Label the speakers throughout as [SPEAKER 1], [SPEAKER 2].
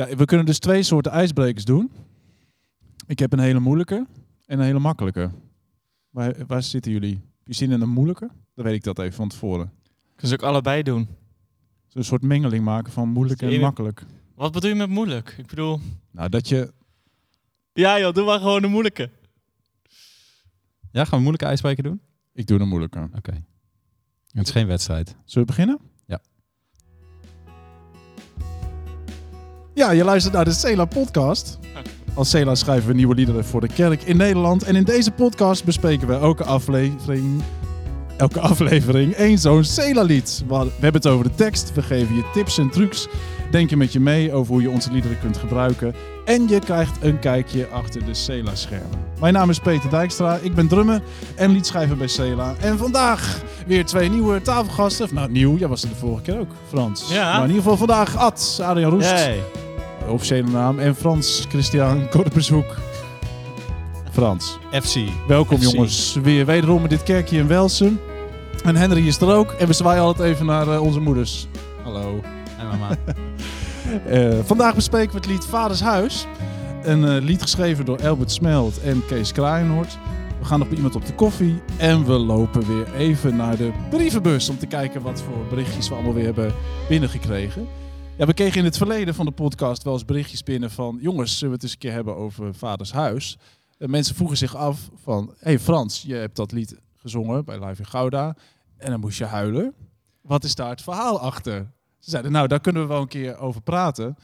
[SPEAKER 1] Ja, we kunnen dus twee soorten ijsbrekers doen. Ik heb een hele moeilijke en een hele makkelijke. Waar, waar zitten jullie? Je zin in een moeilijke? Dan weet ik dat even van tevoren.
[SPEAKER 2] Kun ze ook allebei doen.
[SPEAKER 1] Zo'n soort mengeling maken van moeilijk en makkelijk.
[SPEAKER 2] Wat bedoel je met moeilijk? Ik bedoel...
[SPEAKER 1] Nou, dat je...
[SPEAKER 2] Ja joh, doe maar gewoon een moeilijke.
[SPEAKER 3] Ja, gaan we moeilijke ijsbreker doen?
[SPEAKER 1] Ik doe een moeilijke.
[SPEAKER 3] Oké. Het is geen wedstrijd.
[SPEAKER 1] Zullen we beginnen?
[SPEAKER 3] Ja.
[SPEAKER 1] Je luistert naar de Cela podcast. Als Cela schrijven we nieuwe liederen voor de kerk in Nederland. En in deze podcast bespreken we elke aflevering, elke aflevering één zo'n Cela-lied. We hebben het over de tekst, we geven je tips en trucs. Denken met je mee over hoe je onze liederen kunt gebruiken. En je krijgt een kijkje achter de Cela-schermen. Mijn naam is Peter Dijkstra, ik ben drummer en liedschrijver bij Cela. En vandaag weer twee nieuwe tafelgasten. Nou, nieuw, jij was er de vorige keer ook, Frans.
[SPEAKER 2] Ja.
[SPEAKER 1] Maar in ieder geval vandaag Ad, Adrian Roest. Officiële naam. En Frans Christian Korpershoek. Frans,
[SPEAKER 3] FC.
[SPEAKER 1] welkom
[SPEAKER 2] FC.
[SPEAKER 1] jongens. Weer wederom in dit kerkje in Welsum. En Henry is er ook. En we zwaaien altijd even naar eh, onze moeders. Hallo.
[SPEAKER 3] En mama.
[SPEAKER 1] Eh, vandaag bespreken we het lied Vaders Huis. Een eh, lied geschreven door Albert Smelt en Kees Kraaienhoort. We gaan nog bij iemand op de koffie. En we lopen weer even naar de brievenbus om te kijken wat voor berichtjes we allemaal weer hebben binnengekregen. Ja, we kregen in het verleden van de podcast wel eens berichtjes binnen van... jongens, zullen we het eens een keer hebben over Vaders Huis? En mensen vroegen zich af van... hé hey Frans, je hebt dat lied gezongen bij Live in Gouda... en dan moest je huilen. Wat is daar het verhaal achter? Ze zeiden, nou, daar kunnen we wel een keer over praten.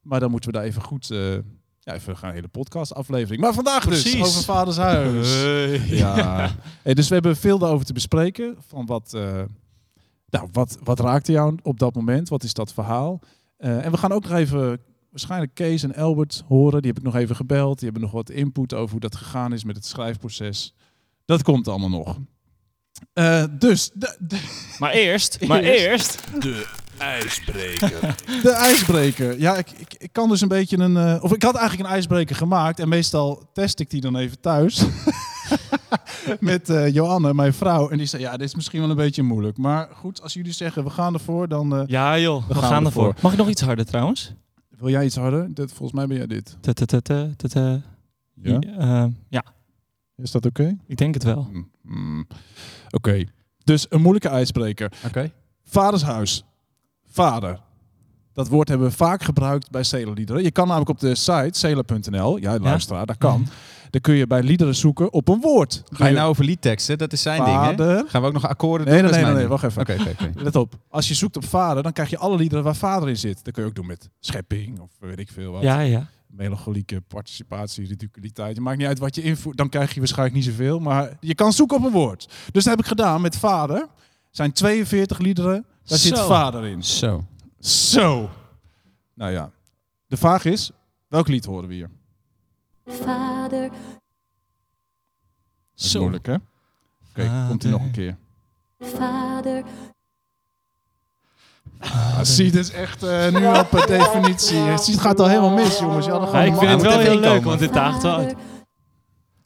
[SPEAKER 1] Maar dan moeten we daar even goed... eh, ja, even gaan een hele podcast aflevering. Maar vandaag dus
[SPEAKER 2] Precies.
[SPEAKER 1] over Vaders Huis. Ja. Hey, dus we hebben veel daarover te bespreken. Van wat, eh, nou, wat, wat raakte jou op dat moment? Wat is dat verhaal? Eh, en we gaan ook nog even waarschijnlijk Kees en Albert horen. Die heb ik nog even gebeld. Die hebben nog wat input over hoe dat gegaan is met het schrijfproces. Dat komt allemaal nog. Eh, dus de, de,
[SPEAKER 2] Maar eerst, maar
[SPEAKER 1] Eerst.
[SPEAKER 2] eerst...
[SPEAKER 4] De ijsbreker.
[SPEAKER 1] de ijsbreker. Ja, ik, ik, ik kan dus een beetje een... eh, of ik had eigenlijk een ijsbreker gemaakt. En meestal test ik die dan even thuis. Met eh, Johanne, mijn vrouw. En die zei, ja, dit is misschien wel een beetje moeilijk. Maar goed, als jullie zeggen, we gaan ervoor, dan... eh,
[SPEAKER 2] Ja joh, we,
[SPEAKER 1] gaan
[SPEAKER 2] gaan,
[SPEAKER 1] ervoor.
[SPEAKER 2] ervoor. Mag ik nog iets harder trouwens?
[SPEAKER 1] Wil jij iets harder? Dit, volgens mij ben jij dit.
[SPEAKER 2] Ta- ta- ta-.
[SPEAKER 1] Ja?
[SPEAKER 2] Eh, ja,
[SPEAKER 1] Is dat oké?
[SPEAKER 2] ik denk het wel.
[SPEAKER 1] Mm, mm. Oké. Dus een moeilijke ijsbreker.
[SPEAKER 3] Oké.
[SPEAKER 1] Vadershuis. Vader. Dat woord hebben we vaak gebruikt bij Celeliederen. Je kan namelijk op de site cela.nl, ja, luisteraar, dat kan. Dan kun je bij liederen zoeken op een woord.
[SPEAKER 3] Ga je nou over liedteksten? Dat is zijn ding, hè? Gaan we ook nog akkoorden
[SPEAKER 1] Nee,
[SPEAKER 3] doen?
[SPEAKER 1] nee, nee, nee,
[SPEAKER 3] mijn
[SPEAKER 1] wacht even.
[SPEAKER 3] Oké.
[SPEAKER 1] Let op, als je zoekt op vader, dan krijg je alle liederen waar vader in zit. Dat kun je ook doen met schepping of weet ik veel wat.
[SPEAKER 2] Ja, ja.
[SPEAKER 1] Melancholieke participatie, ridiculiteit. Het maakt niet uit wat je invoert, dan krijg je waarschijnlijk niet zoveel. Maar je kan zoeken op een woord. Dus dat heb ik gedaan met vader. Er zijn 42 liederen, daar zit vader in.
[SPEAKER 3] Zo.
[SPEAKER 1] Zo. Nou ja, de vraag is, welk lied horen we hier?
[SPEAKER 5] Vader,
[SPEAKER 1] Dat is
[SPEAKER 2] Zo.
[SPEAKER 1] moeilijk, hè? Oké, komt hij nog een keer.
[SPEAKER 5] vader,
[SPEAKER 1] Ah, zie, dit is echt eh, nu op eh, definitie. Zie, het gaat al helemaal mis, jongens.
[SPEAKER 2] Ja, ik vind het wel heel leuk, want dit daagt wel uit.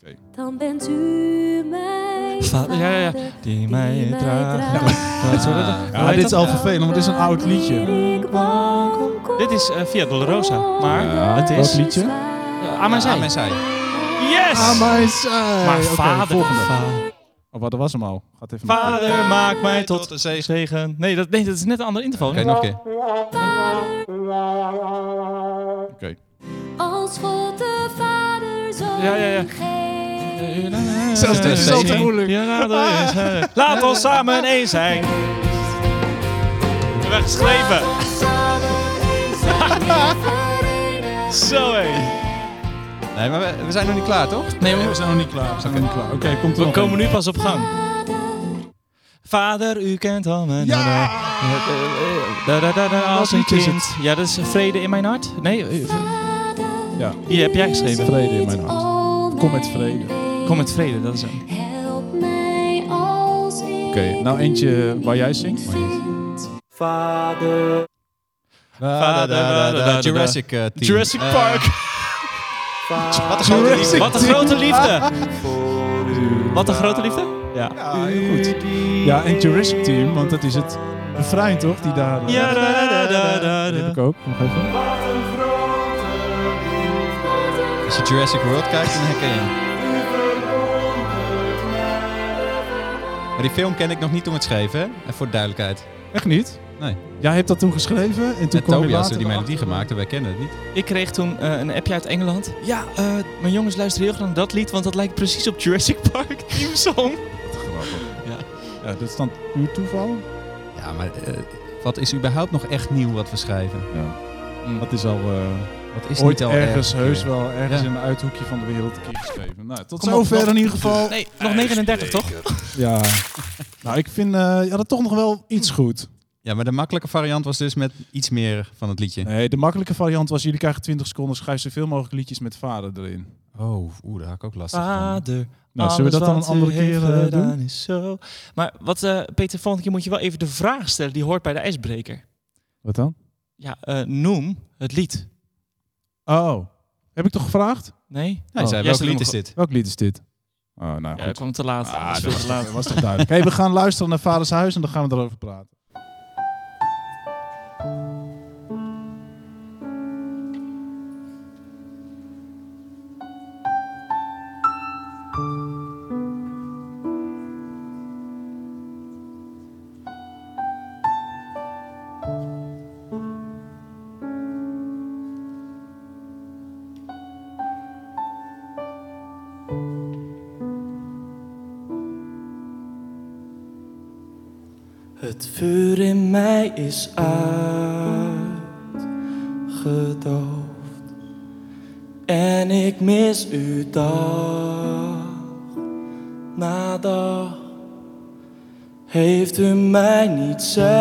[SPEAKER 1] Oké.
[SPEAKER 5] dan bent u mijn
[SPEAKER 2] Vader, ja, ja, ja. Die mij draagt. Wat
[SPEAKER 1] Ja, dit is al vervelend, want dit is een oud liedje.
[SPEAKER 2] Dit is eh, Via Dolorosa, maar
[SPEAKER 1] Ja,
[SPEAKER 2] het is...
[SPEAKER 1] liedje?
[SPEAKER 2] Ja, aan mijn zij.
[SPEAKER 3] Aan mijn zij.
[SPEAKER 2] Yes!
[SPEAKER 1] Ah, mijn zij.
[SPEAKER 2] Maar
[SPEAKER 1] Oké,
[SPEAKER 2] vader,
[SPEAKER 1] volgende. Oh, wat, dat was hem al. Gaat even naar-
[SPEAKER 2] vader, maak mij tot
[SPEAKER 3] Tot een zegen.
[SPEAKER 2] zegen. Nee dat, nee, dat is net een ander interval.
[SPEAKER 3] Oké, nog een keer.
[SPEAKER 1] Oké.
[SPEAKER 5] Als God de Vader zo
[SPEAKER 2] Ja, ja, ja.
[SPEAKER 1] Zelfs dit
[SPEAKER 3] is al te
[SPEAKER 1] moeilijk.
[SPEAKER 2] Eh, Laat ons samen één zijn. Weggeschreven. Zo hé.
[SPEAKER 3] Nee, maar we, we zijn nog niet klaar, toch?
[SPEAKER 2] Nee, we,
[SPEAKER 1] we zijn nog niet klaar. We zijn nog niet klaar. Oké, komt er
[SPEAKER 2] we
[SPEAKER 1] nog
[SPEAKER 2] komen
[SPEAKER 1] een.
[SPEAKER 2] nu pas op gang. Vader, u kent al mijn
[SPEAKER 1] Ja!
[SPEAKER 2] Da, da, da, da, als een kind. Ja, dat is vrede in mijn hart. Nee,
[SPEAKER 1] Ja.
[SPEAKER 2] die heb jij geschreven.
[SPEAKER 1] Vrede in mijn hart. Kom met vrede.
[SPEAKER 2] Kom met vrede, dat is hem.
[SPEAKER 5] Help mij als ik
[SPEAKER 1] Oké, nou eentje waar jij zingt.
[SPEAKER 2] Vader.
[SPEAKER 3] Da, Jurassic eh, team.
[SPEAKER 2] Jurassic
[SPEAKER 3] Eh,
[SPEAKER 2] Park.
[SPEAKER 3] Wat een grote liefde.
[SPEAKER 2] Wat een grote liefde. Wat een grote liefde? Ja.
[SPEAKER 1] Ja, heel goed. Ja, en Jurassic Team, want dat is het refrein toch? Die daar... eh,
[SPEAKER 2] Ja, da, da, da, da,
[SPEAKER 1] Die heb ik ook. Nog even.
[SPEAKER 3] je Jurassic World kijkt, dan herken je Maar die film ken ik nog niet toen het schreven, hè? Even voor de duidelijkheid.
[SPEAKER 1] Echt niet?
[SPEAKER 3] Nee.
[SPEAKER 1] Jij hebt dat toen geschreven en toen
[SPEAKER 3] En
[SPEAKER 1] kwam
[SPEAKER 3] Tobias
[SPEAKER 1] later
[SPEAKER 3] heeft die melodie
[SPEAKER 1] erachter.
[SPEAKER 3] gemaakt en wij kennen het niet.
[SPEAKER 2] Ik kreeg toen eh, een appje uit Engeland. Ja, eh, mijn jongens luisteren heel graag naar dat lied, want dat lijkt precies op Jurassic Park Team Song.
[SPEAKER 1] Ja. ja, dit is dan puur toeval.
[SPEAKER 3] Ja, maar eh, wat is überhaupt nog echt nieuw wat we schrijven?
[SPEAKER 1] Ja.
[SPEAKER 2] Mm.
[SPEAKER 1] Dat is al eh,
[SPEAKER 3] Wat is
[SPEAKER 1] ooit
[SPEAKER 3] niet al
[SPEAKER 1] ergens,
[SPEAKER 3] erg,
[SPEAKER 1] heus wel, ergens
[SPEAKER 3] Ja.
[SPEAKER 1] in een uithoekje van de wereld een keer geschreven. Nou, tot
[SPEAKER 2] Kom
[SPEAKER 1] zover in ieder geval.
[SPEAKER 2] Nee, nog 39 toch?
[SPEAKER 1] Ja. nou, ik vind, eh ja, dat toch nog wel iets goed.
[SPEAKER 3] Ja, maar de makkelijke variant was dus met iets meer van het liedje.
[SPEAKER 1] Nee, de makkelijke variant was, jullie krijgen 20 seconden, schrijf zoveel mogelijk liedjes met vader erin.
[SPEAKER 3] Oh, oeh, daar had ik ook last van.
[SPEAKER 2] Vader,
[SPEAKER 1] Nou, zullen we dat dan een andere keer doen?
[SPEAKER 2] Is zo. Maar wat, eh, Peter, volgende keer moet je wel even de vraag stellen die hoort bij de ijsbreker.
[SPEAKER 1] Wat dan?
[SPEAKER 2] Ja, eh, noem het lied.
[SPEAKER 1] Oh, heb ik toch gevraagd?
[SPEAKER 2] Nee?
[SPEAKER 3] Hij
[SPEAKER 1] Oh,
[SPEAKER 3] zei, welk lied is dit?
[SPEAKER 1] Welk lied is dit? Oh, nou
[SPEAKER 2] Ja,
[SPEAKER 1] goed.
[SPEAKER 2] ik kwam te laat.
[SPEAKER 1] Ah,
[SPEAKER 2] Dat veel te laat.
[SPEAKER 1] Was toch duidelijk. hey, we gaan luisteren naar Vaders Huis en dan gaan we erover praten.
[SPEAKER 2] Is uitgedoofd. En ik mis u dag na dag. Heeft u mij niet zelf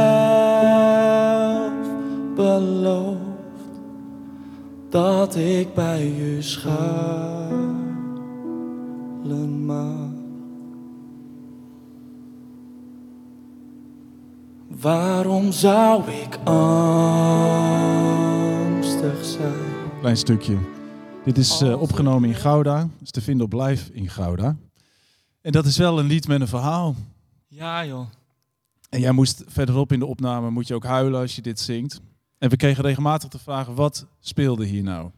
[SPEAKER 2] beloofd dat ik bij u schuilen Waarom zou ik angstig zijn?
[SPEAKER 1] Klein stukje. Dit is eh, opgenomen in Gouda. is te vinden op live in Gouda. En dat is wel een lied met een verhaal.
[SPEAKER 2] Ja, joh.
[SPEAKER 1] En jij moest verderop in de opname moet je ook huilen als je dit zingt. En we kregen regelmatig de vraag, wat speelde hier nou?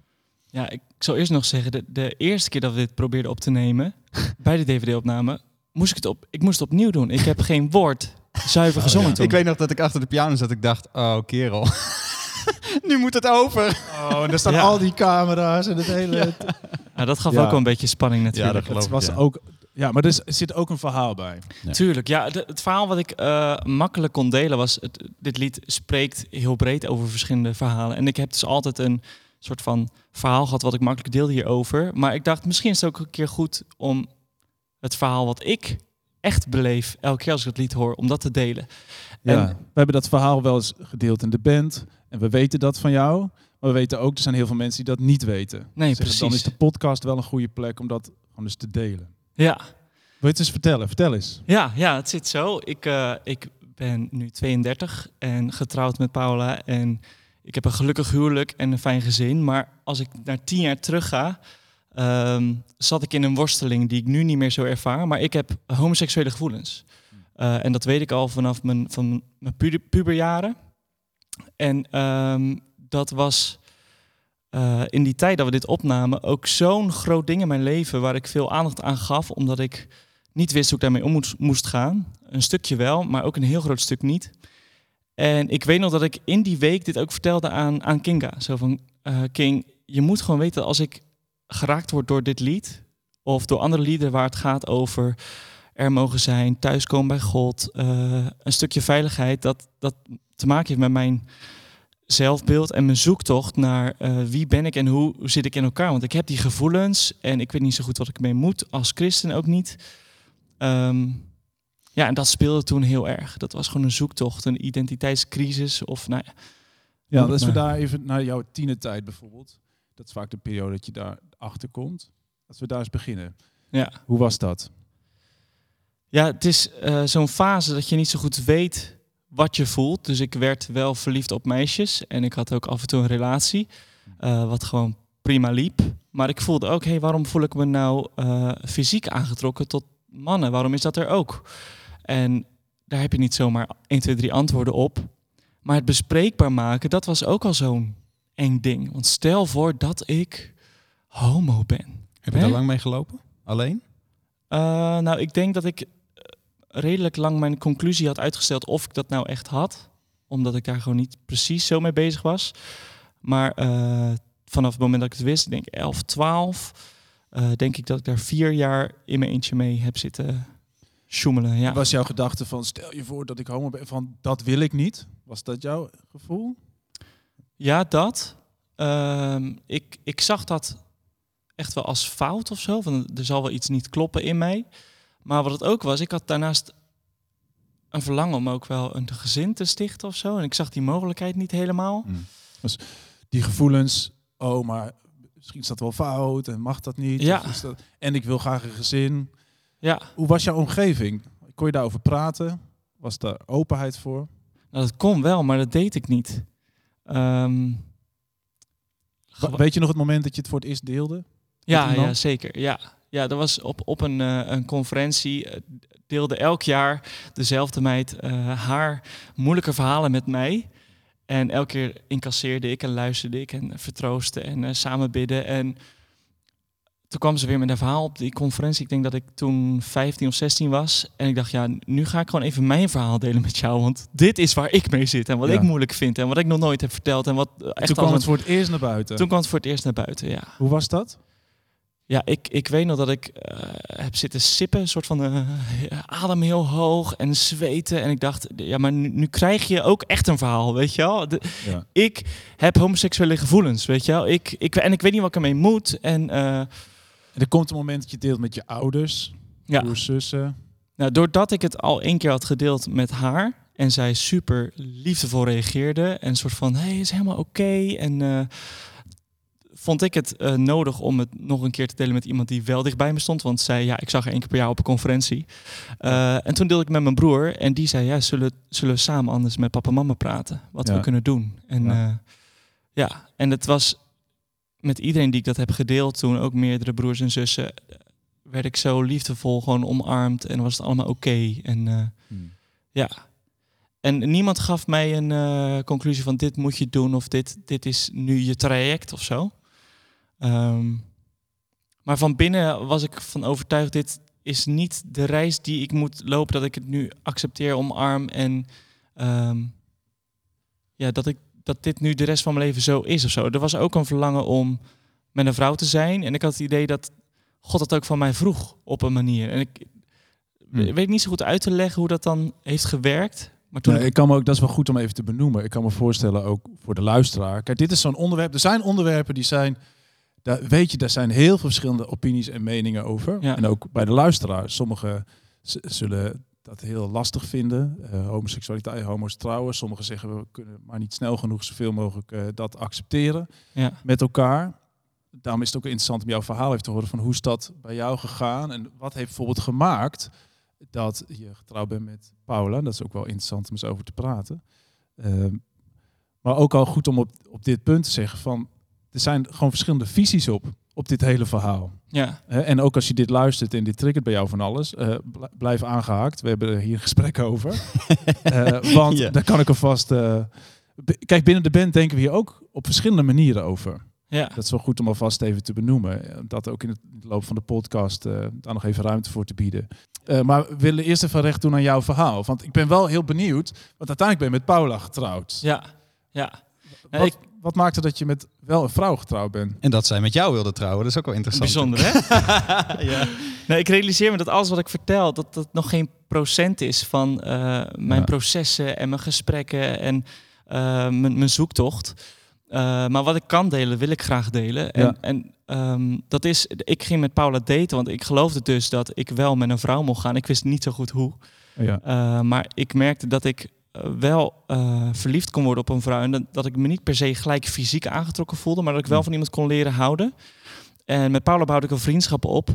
[SPEAKER 2] Ja, ik zou eerst nog zeggen, de, de eerste keer dat we dit probeerden op te nemen, bij de DVD-opname, moest ik het op, ik moest het opnieuw doen. Ik heb geen woord zuiver gezongen toen.
[SPEAKER 3] Ik weet nog dat ik achter de piano zat. Ik dacht, oh kerel. nu moet het over.
[SPEAKER 1] Oh, en daar staan
[SPEAKER 2] Ja.
[SPEAKER 1] al die camera's en het hele...
[SPEAKER 2] Ja, dat gaf
[SPEAKER 1] Ja.
[SPEAKER 2] ook wel een beetje spanning natuurlijk.
[SPEAKER 3] dat geloof
[SPEAKER 1] Het was
[SPEAKER 3] ja.
[SPEAKER 1] ook... Ja, maar er er zit ook een verhaal bij.
[SPEAKER 2] Tuurlijk, ja. de- het verhaal wat ik eh, makkelijk kon delen was... Het, dit lied spreekt heel breed over verschillende verhalen. En ik heb dus altijd een soort van verhaal gehad wat ik makkelijk deelde hierover. Maar ik dacht, misschien is het ook een keer goed om het verhaal wat ik echt beleef... elke keer als ik het lied hoor, om dat te delen.
[SPEAKER 1] Ja,
[SPEAKER 2] En-
[SPEAKER 1] we hebben dat verhaal wel eens gedeeld in de band. En we weten dat van jou. Maar we weten ook, er zijn heel veel mensen die dat niet weten.
[SPEAKER 2] Nee,
[SPEAKER 1] Zeggen, Dan
[SPEAKER 2] precies.
[SPEAKER 1] is de podcast wel een goede plek om dat gewoon eens te delen.
[SPEAKER 2] Ja,
[SPEAKER 1] Wil je het eens vertellen? Vertel eens.
[SPEAKER 2] ja, ja, het zit zo. Ik, eh, ik ben nu 32 en getrouwd met Paula. En ik heb een gelukkig huwelijk en een fijn gezin. Maar als ik naar tien jaar terug ga, ehm, zat ik in een worsteling die ik nu niet meer zo ervaar. Maar ik heb homoseksuele gevoelens. Eh, en dat weet ik al vanaf mijn, van mijn pu- puberjaren. En ehm, dat was eh, in die tijd dat we dit opnamen ook zo'n groot ding in mijn leven waar ik veel aandacht aan gaf, omdat ik niet wist hoe ik daarmee om moest, gaan. Een stukje wel, maar ook een heel groot stuk niet. En ik weet nog dat ik in die week dit ook vertelde aan, aan Kinga. Zo van, eh, King, je moet gewoon weten als ik geraakt word door dit lied, of door andere liederen waar het gaat over er mogen zijn, thuiskomen bij God, eh, een stukje veiligheid, dat dat te maken heeft met mijn zelfbeeld en mijn zoektocht naar eh, wie ben ik en hoe zit ik in elkaar. Want ik heb die gevoelens en ik weet niet zo goed wat ik mee moet, als christen ook niet. Ehm, ja, en dat speelde toen heel erg. Dat was gewoon een zoektocht, een identiteitscrisis of nou ja.
[SPEAKER 1] Ja, als we
[SPEAKER 2] maar.
[SPEAKER 1] daar even naar jouw tienertijd bijvoorbeeld. Dat is vaak de periode dat je daar achter komt. Als we daar eens beginnen.
[SPEAKER 2] Ja.
[SPEAKER 1] Hoe was dat?
[SPEAKER 2] Ja, het is eh, zo'n fase dat je niet zo goed weet wat je voelt. Dus ik werd wel verliefd op meisjes en ik had ook af en toe een relatie, eh, wat gewoon prima liep. Maar ik voelde ook, hé, hey, waarom voel ik me nou eh, fysiek aangetrokken tot mannen? Waarom is dat er ook? En daar heb je niet zomaar 1, 2, 3 antwoorden op. Maar het bespreekbaar maken, dat was ook al zo'n eng ding. Want stel voor dat ik homo ben.
[SPEAKER 3] Heb je daar lang mee gelopen? Alleen?
[SPEAKER 2] Eh, nou, ik denk dat ik eh, redelijk lang mijn conclusie had uitgesteld of ik dat nou echt had. Omdat ik daar gewoon niet precies zo mee bezig was. Maar eh, vanaf het moment dat ik het wist, ik denk 11, 12, eh, denk ik dat ik daar vier jaar in mijn eentje mee heb zitten sjoemelen. Ja.
[SPEAKER 1] Was jouw gedachte van, stel je voor dat ik homo ben, van dat wil ik niet? Was dat jouw gevoel?
[SPEAKER 2] Ja, dat. Ehm, ik, ik zag dat echt wel als fout of zo. Van, er zal wel iets niet kloppen in mij. Maar wat het ook was, ik had daarnaast een verlangen om ook wel een gezin te stichten of zo. En ik zag die mogelijkheid niet helemaal.
[SPEAKER 1] Die gevoelens, oh, maar misschien is dat wel fout en mag dat niet.
[SPEAKER 2] Ja.
[SPEAKER 1] Dat, en ik wil graag een gezin.
[SPEAKER 2] Ja,
[SPEAKER 1] Hoe was jouw omgeving? Kon je daarover praten? Was daar openheid voor?
[SPEAKER 2] nou, dat kon wel, maar dat deed ik niet. Ehm,
[SPEAKER 1] Weet je nog het moment dat je het voor het eerst deelde?
[SPEAKER 2] Ja, ja zeker. Ja. Ja, dat was op, op een, eh, een conferentie. eh, deelde elk jaar dezelfde meid eh, haar moeilijke verhalen met mij. En elke keer incasseerde ik en luisterde ik en vertroostte en samen bidden. En toen kwam ze weer met een verhaal op die conferentie. Ik denk dat ik toen 15 of 16 was. En ik dacht, ja, nu ga ik gewoon even mijn verhaal delen met jou. Want dit is waar ik mee zit en wat
[SPEAKER 1] Ja.
[SPEAKER 2] ik moeilijk vind. En wat ik nog nooit heb verteld. En wat echt
[SPEAKER 1] Toen kwam het voor het eerst naar buiten.
[SPEAKER 2] toen kwam het voor het eerst naar buiten, ja.
[SPEAKER 1] Hoe was dat?
[SPEAKER 2] Ja, ik, ik weet nog dat ik eh, heb zitten sippen, een soort van eh, adem heel hoog en zweten. En ik dacht, ja, maar nu, nu krijg je ook echt een verhaal, weet je wel. De-
[SPEAKER 1] Ja.
[SPEAKER 2] ik heb homoseksuele gevoelens, weet je wel. Ik, ik, en ik weet niet wat ik ermee moet. En eh,
[SPEAKER 1] En er komt een moment dat je deelt met je ouders,
[SPEAKER 2] ja,
[SPEAKER 1] broers, zussen.
[SPEAKER 2] nou, doordat ik het al één keer had gedeeld met haar... en zij super liefdevol reageerde en een soort van, hé, hey, is helemaal oké. En eh, vond ik het eh, nodig om het nog een keer te delen met iemand die wel dichtbij me stond. Want zij, ja, ik zag haar één keer per jaar op een conferentie. Eh, en toen deelde ik met mijn broer en die zei, ja, zullen, zullen we samen anders met papa en mama praten? Wat
[SPEAKER 1] Ja.
[SPEAKER 2] we kunnen doen. En
[SPEAKER 1] Ja.
[SPEAKER 2] ja. ja, en het was met iedereen die ik dat heb gedeeld toen, ook meerdere broers en zussen, eh, werd ik zo liefdevol gewoon omarmd en was het allemaal oké. En eh,
[SPEAKER 1] Hmm.
[SPEAKER 2] ja. En niemand gaf mij een eh, conclusie van dit moet je doen of dit, dit is nu je traject of zo. Ehm, maar van binnen was ik van overtuigd, dit is niet de reis die ik moet lopen, dat ik het nu accepteer, omarm en ehm, ja, dat, ik, dat dit nu de rest van mijn leven zo is of zo. Er was ook een verlangen om met een vrouw te zijn en ik had het idee dat God dat ook van mij vroeg op een manier. En ik
[SPEAKER 1] Hmm.
[SPEAKER 2] weet niet zo goed uit te leggen hoe dat dan heeft gewerkt. Maar toen
[SPEAKER 1] Nee,
[SPEAKER 2] ik
[SPEAKER 1] kan me ook, dat is wel goed om even te benoemen. Ik kan me voorstellen, ook voor de luisteraar. Kijk, dit is zo'n onderwerp. Er zijn onderwerpen die zijn. Daar, weet je, daar zijn heel veel verschillende opinies en meningen over.
[SPEAKER 2] Ja.
[SPEAKER 1] En ook bij de luisteraar. Sommigen zullen dat heel lastig vinden. Eh, homoseksualiteit, homo's trouwen. Sommigen zeggen we kunnen maar niet snel genoeg zoveel mogelijk eh, dat accepteren
[SPEAKER 2] ja.
[SPEAKER 1] met elkaar. Daarom is het ook interessant om jouw verhaal even te horen van hoe is dat bij jou gegaan en wat heeft bijvoorbeeld gemaakt dat je getrouwd bent met Paula. Dat is ook wel interessant om eens over te praten. Ehm, maar ook al goed om op, op dit punt te zeggen van er zijn gewoon verschillende visies op op dit hele verhaal.
[SPEAKER 2] ja.
[SPEAKER 1] Hè, en ook als je dit luistert en dit triggert bij jou van alles, eh, bl- blijf aangehaakt. We hebben er hier een gesprek over. Eh, want
[SPEAKER 3] Ja.
[SPEAKER 1] daar kan ik alvast. eh b- kijk, binnen de band denken we hier ook op verschillende manieren over.
[SPEAKER 2] Ja.
[SPEAKER 1] Dat is wel goed om alvast even te benoemen. Dat ook in het loop van de podcast eh, daar nog even ruimte voor te bieden. Eh, maar we willen eerst even recht doen aan jouw verhaal. Want ik ben wel heel benieuwd. Want uiteindelijk ben je met Paula getrouwd.
[SPEAKER 2] Ja. Ja. Nee,
[SPEAKER 1] Wat,
[SPEAKER 2] ik,
[SPEAKER 1] wat maakte dat je met wel een vrouw getrouwd bent?
[SPEAKER 3] En dat zij met jou wilde trouwen, dat is ook wel interessant.
[SPEAKER 2] bijzonder, hè?
[SPEAKER 3] ja.
[SPEAKER 2] Nee, ik realiseer me dat alles wat ik vertel, dat dat nog geen procent is van eh, mijn
[SPEAKER 1] Ja.
[SPEAKER 2] processen en mijn gesprekken en eh, mijn, mijn zoektocht. Eh, maar wat ik kan delen, wil ik graag delen. En,
[SPEAKER 1] Ja.
[SPEAKER 2] en ehm, dat is, ik ging met Paula daten, want ik geloofde dus dat ik wel met een vrouw mocht gaan. Ik wist niet zo goed hoe.
[SPEAKER 1] Ja.
[SPEAKER 2] Uh, maar ik merkte dat ik wel uh, verliefd kon worden op een vrouw. En dat, dat, ik me niet per se gelijk fysiek aangetrokken voelde, maar dat ik wel van iemand kon leren houden. En met Paula bouwde ik een vriendschap op.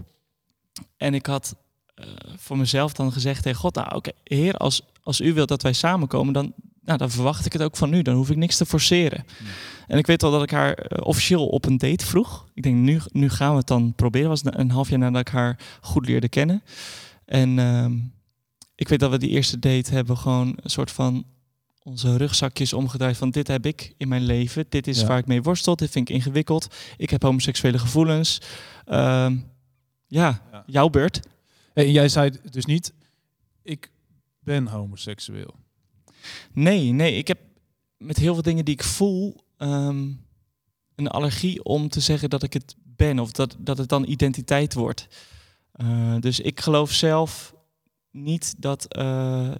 [SPEAKER 2] En ik had uh, voor mezelf dan gezegd tegen God, nou oké, okay, heer, als, als u wilt dat wij samenkomen, dan, nou, dan verwacht ik het ook van u. Dan hoef ik niks te forceren. Hmm. En ik weet wel dat ik haar uh, officieel op een date vroeg. Ik denk, nu, nu gaan we het dan proberen. Dat was een half jaar nadat ik haar goed leerde kennen. En... Ik weet dat we die eerste date hebben gewoon een soort van onze rugzakjes omgedraaid van dit heb ik in mijn leven. Dit is
[SPEAKER 1] Ja.
[SPEAKER 2] waar ik mee worstel. Dit vind ik ingewikkeld. Ik heb homoseksuele gevoelens. Ehm, ja,
[SPEAKER 1] Ja.
[SPEAKER 2] jouw beurt.
[SPEAKER 1] En jij zei dus niet, ik ben homoseksueel.
[SPEAKER 2] Nee, nee. Ik heb met heel veel dingen die ik voel ehm, een allergie om te zeggen dat ik het ben of dat, dat het dan identiteit wordt. Eh, dus ik geloof zelf niet dat eh,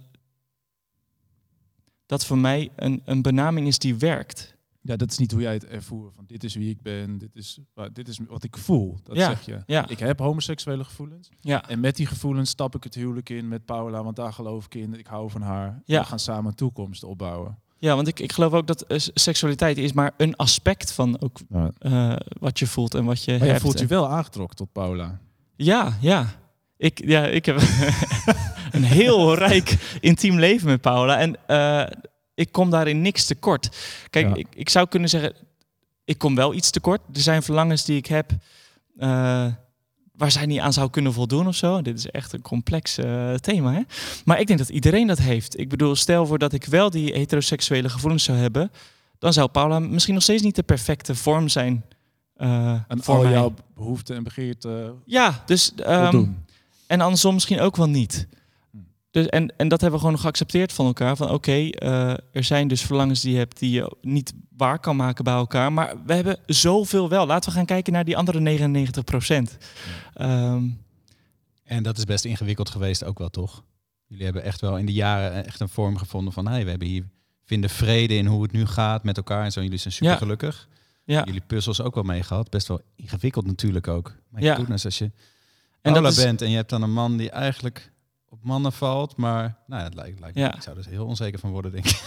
[SPEAKER 2] dat voor mij een, een benaming is die werkt.
[SPEAKER 1] Ja, dat is niet hoe jij het ervoer. Van dit is wie ik ben, dit is, dit is wat ik voel. Dat
[SPEAKER 2] Ja,
[SPEAKER 1] zeg je.
[SPEAKER 2] ja.
[SPEAKER 1] Ik heb homoseksuele gevoelens.
[SPEAKER 2] Ja,
[SPEAKER 1] En met die gevoelens stap ik het huwelijk in met Paula, want daar geloof ik in. Ik hou van haar.
[SPEAKER 2] Ja.
[SPEAKER 1] We gaan samen een toekomst opbouwen.
[SPEAKER 2] ja want ik, ik geloof ook dat eh, seksualiteit is maar een aspect van ook
[SPEAKER 1] Maar
[SPEAKER 2] eh, wat je voelt en wat je
[SPEAKER 1] je
[SPEAKER 2] hebt.
[SPEAKER 1] voelt je wel aangetrokken tot Paula.
[SPEAKER 2] Ja, ja. Ik, ja, ik heb een heel rijk intiem leven met Paula. En eh, ik kom daarin niks tekort. Kijk,
[SPEAKER 1] Ja.
[SPEAKER 2] ik, ik zou kunnen zeggen, ik kom wel iets tekort. Er zijn verlangens die ik heb eh, waar zij niet aan zou kunnen voldoen of zo. Dit is echt een complex eh, thema. Hè? Maar ik denk dat iedereen dat heeft. Ik bedoel, stel voor dat ik wel die heteroseksuele gevoelens zou hebben... dan zou Paula misschien nog steeds niet de perfecte vorm zijn
[SPEAKER 1] En
[SPEAKER 2] voor
[SPEAKER 1] al
[SPEAKER 2] mij.
[SPEAKER 1] jouw behoeften en begeerten
[SPEAKER 2] Ja, dus... ehm. En andersom misschien ook wel niet.
[SPEAKER 1] Hm.
[SPEAKER 2] Dus, en, en dat hebben we gewoon geaccepteerd van elkaar. Van oké, eh, er zijn dus verlangens die je hebt die je niet waar kan maken bij elkaar. Maar we hebben zoveel wel. Laten we gaan kijken naar die andere 99 procent. Ehm,
[SPEAKER 3] En dat is best ingewikkeld geweest ook wel, toch? Jullie hebben echt wel in de jaren echt een vorm gevonden van... Hey, we hebben hier, vinden vrede in hoe het nu gaat met elkaar en zo. Jullie zijn super gelukkig.
[SPEAKER 2] ja.
[SPEAKER 3] Jullie puzzels ook wel mee gehad. Best wel ingewikkeld natuurlijk ook. Maar
[SPEAKER 2] Ja.
[SPEAKER 3] goodness, als je
[SPEAKER 2] dat is,
[SPEAKER 3] bent en je hebt dan een man die eigenlijk op mannen valt. Maar nou, dat lijkt, lijkt
[SPEAKER 2] Ja.
[SPEAKER 3] ik zou er heel onzeker van worden, denk ik.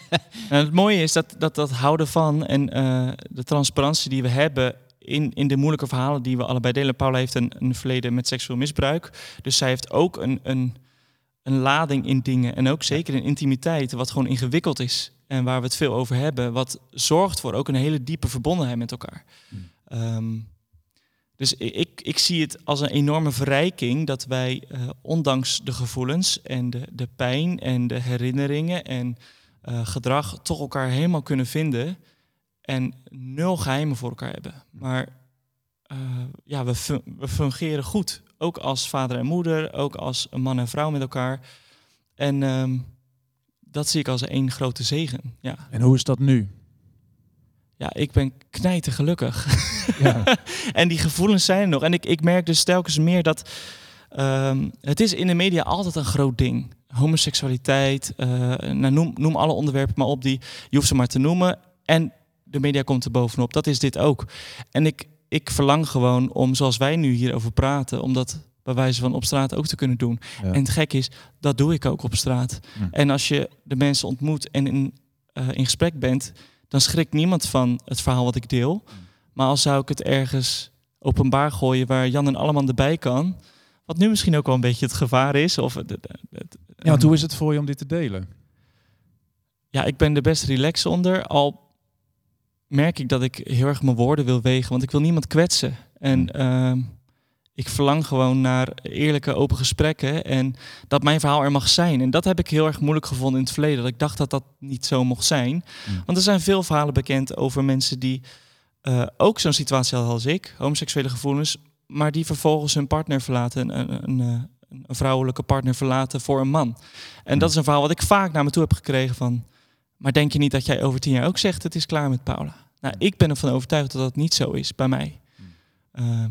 [SPEAKER 2] en het mooie is dat dat, dat houden van en eh, de transparantie die we hebben in, in de moeilijke verhalen die we allebei delen. Paula heeft een, een verleden met seksueel misbruik. Dus zij heeft ook een, een, een lading in dingen. En ook zeker in intimiteit, wat gewoon ingewikkeld is. En waar we het veel over hebben. Wat zorgt voor ook een hele diepe verbondenheid met elkaar.
[SPEAKER 1] Hmm.
[SPEAKER 2] Dus ik, ik zie het als een enorme verrijking dat wij, eh, ondanks de gevoelens en de, de pijn en de herinneringen en eh, gedrag, toch elkaar helemaal kunnen vinden en nul geheimen voor elkaar hebben. Maar eh, ja, we, fun- fungeren goed. Ook als vader en moeder, ook als man en vrouw met elkaar. En ehm, dat zie ik als één grote zegen. Ja,
[SPEAKER 1] En hoe is dat nu?
[SPEAKER 2] Ja ik ben knijter gelukkig.
[SPEAKER 1] Ja.
[SPEAKER 2] en die gevoelens zijn er nog. En ik, ik merk dus telkens meer dat ehm, het is in de media altijd een groot ding. Homoseksualiteit, eh, nou, noem, noem alle onderwerpen maar op die je hoeft ze maar te noemen. En de media komt er bovenop. Dat is dit ook. En ik, ik verlang gewoon om, zoals wij nu hierover praten, om dat bij wijze van op straat ook te kunnen doen.
[SPEAKER 1] Ja.
[SPEAKER 2] En het gek is, dat doe ik ook op straat.
[SPEAKER 1] Hm.
[SPEAKER 2] En als je de mensen ontmoet en in, eh, in gesprek bent, dan schrikt niemand van het verhaal wat ik deel. Maar als zou ik het ergens openbaar gooien waar Jan en Alleman erbij kan, wat nu misschien ook wel een beetje het gevaar is. Of het, het- het-
[SPEAKER 1] ja, want hoe is het voor je om dit te delen?
[SPEAKER 2] ja, ik ben er best relaxed onder. Al merk ik dat ik heel erg mijn woorden wil wegen, want ik wil niemand kwetsen. En ehm, ik verlang gewoon naar eerlijke, open gesprekken en dat mijn verhaal er mag zijn. En dat heb ik heel erg moeilijk gevonden in het verleden. Dat ik dacht dat dat niet zo mocht zijn.
[SPEAKER 1] Mm.
[SPEAKER 2] Want er zijn veel verhalen bekend over mensen die eh, ook zo'n situatie hadden als ik, homoseksuele gevoelens, maar die vervolgens hun partner verlaten, een, een, een, een vrouwelijke partner verlaten voor een man. En dat is een verhaal wat ik vaak naar me toe heb gekregen van, maar denk je niet dat jij over tien jaar ook zegt het is klaar met Paula? Nou, ik ben ervan overtuigd dat dat niet zo is bij mij. Ehm,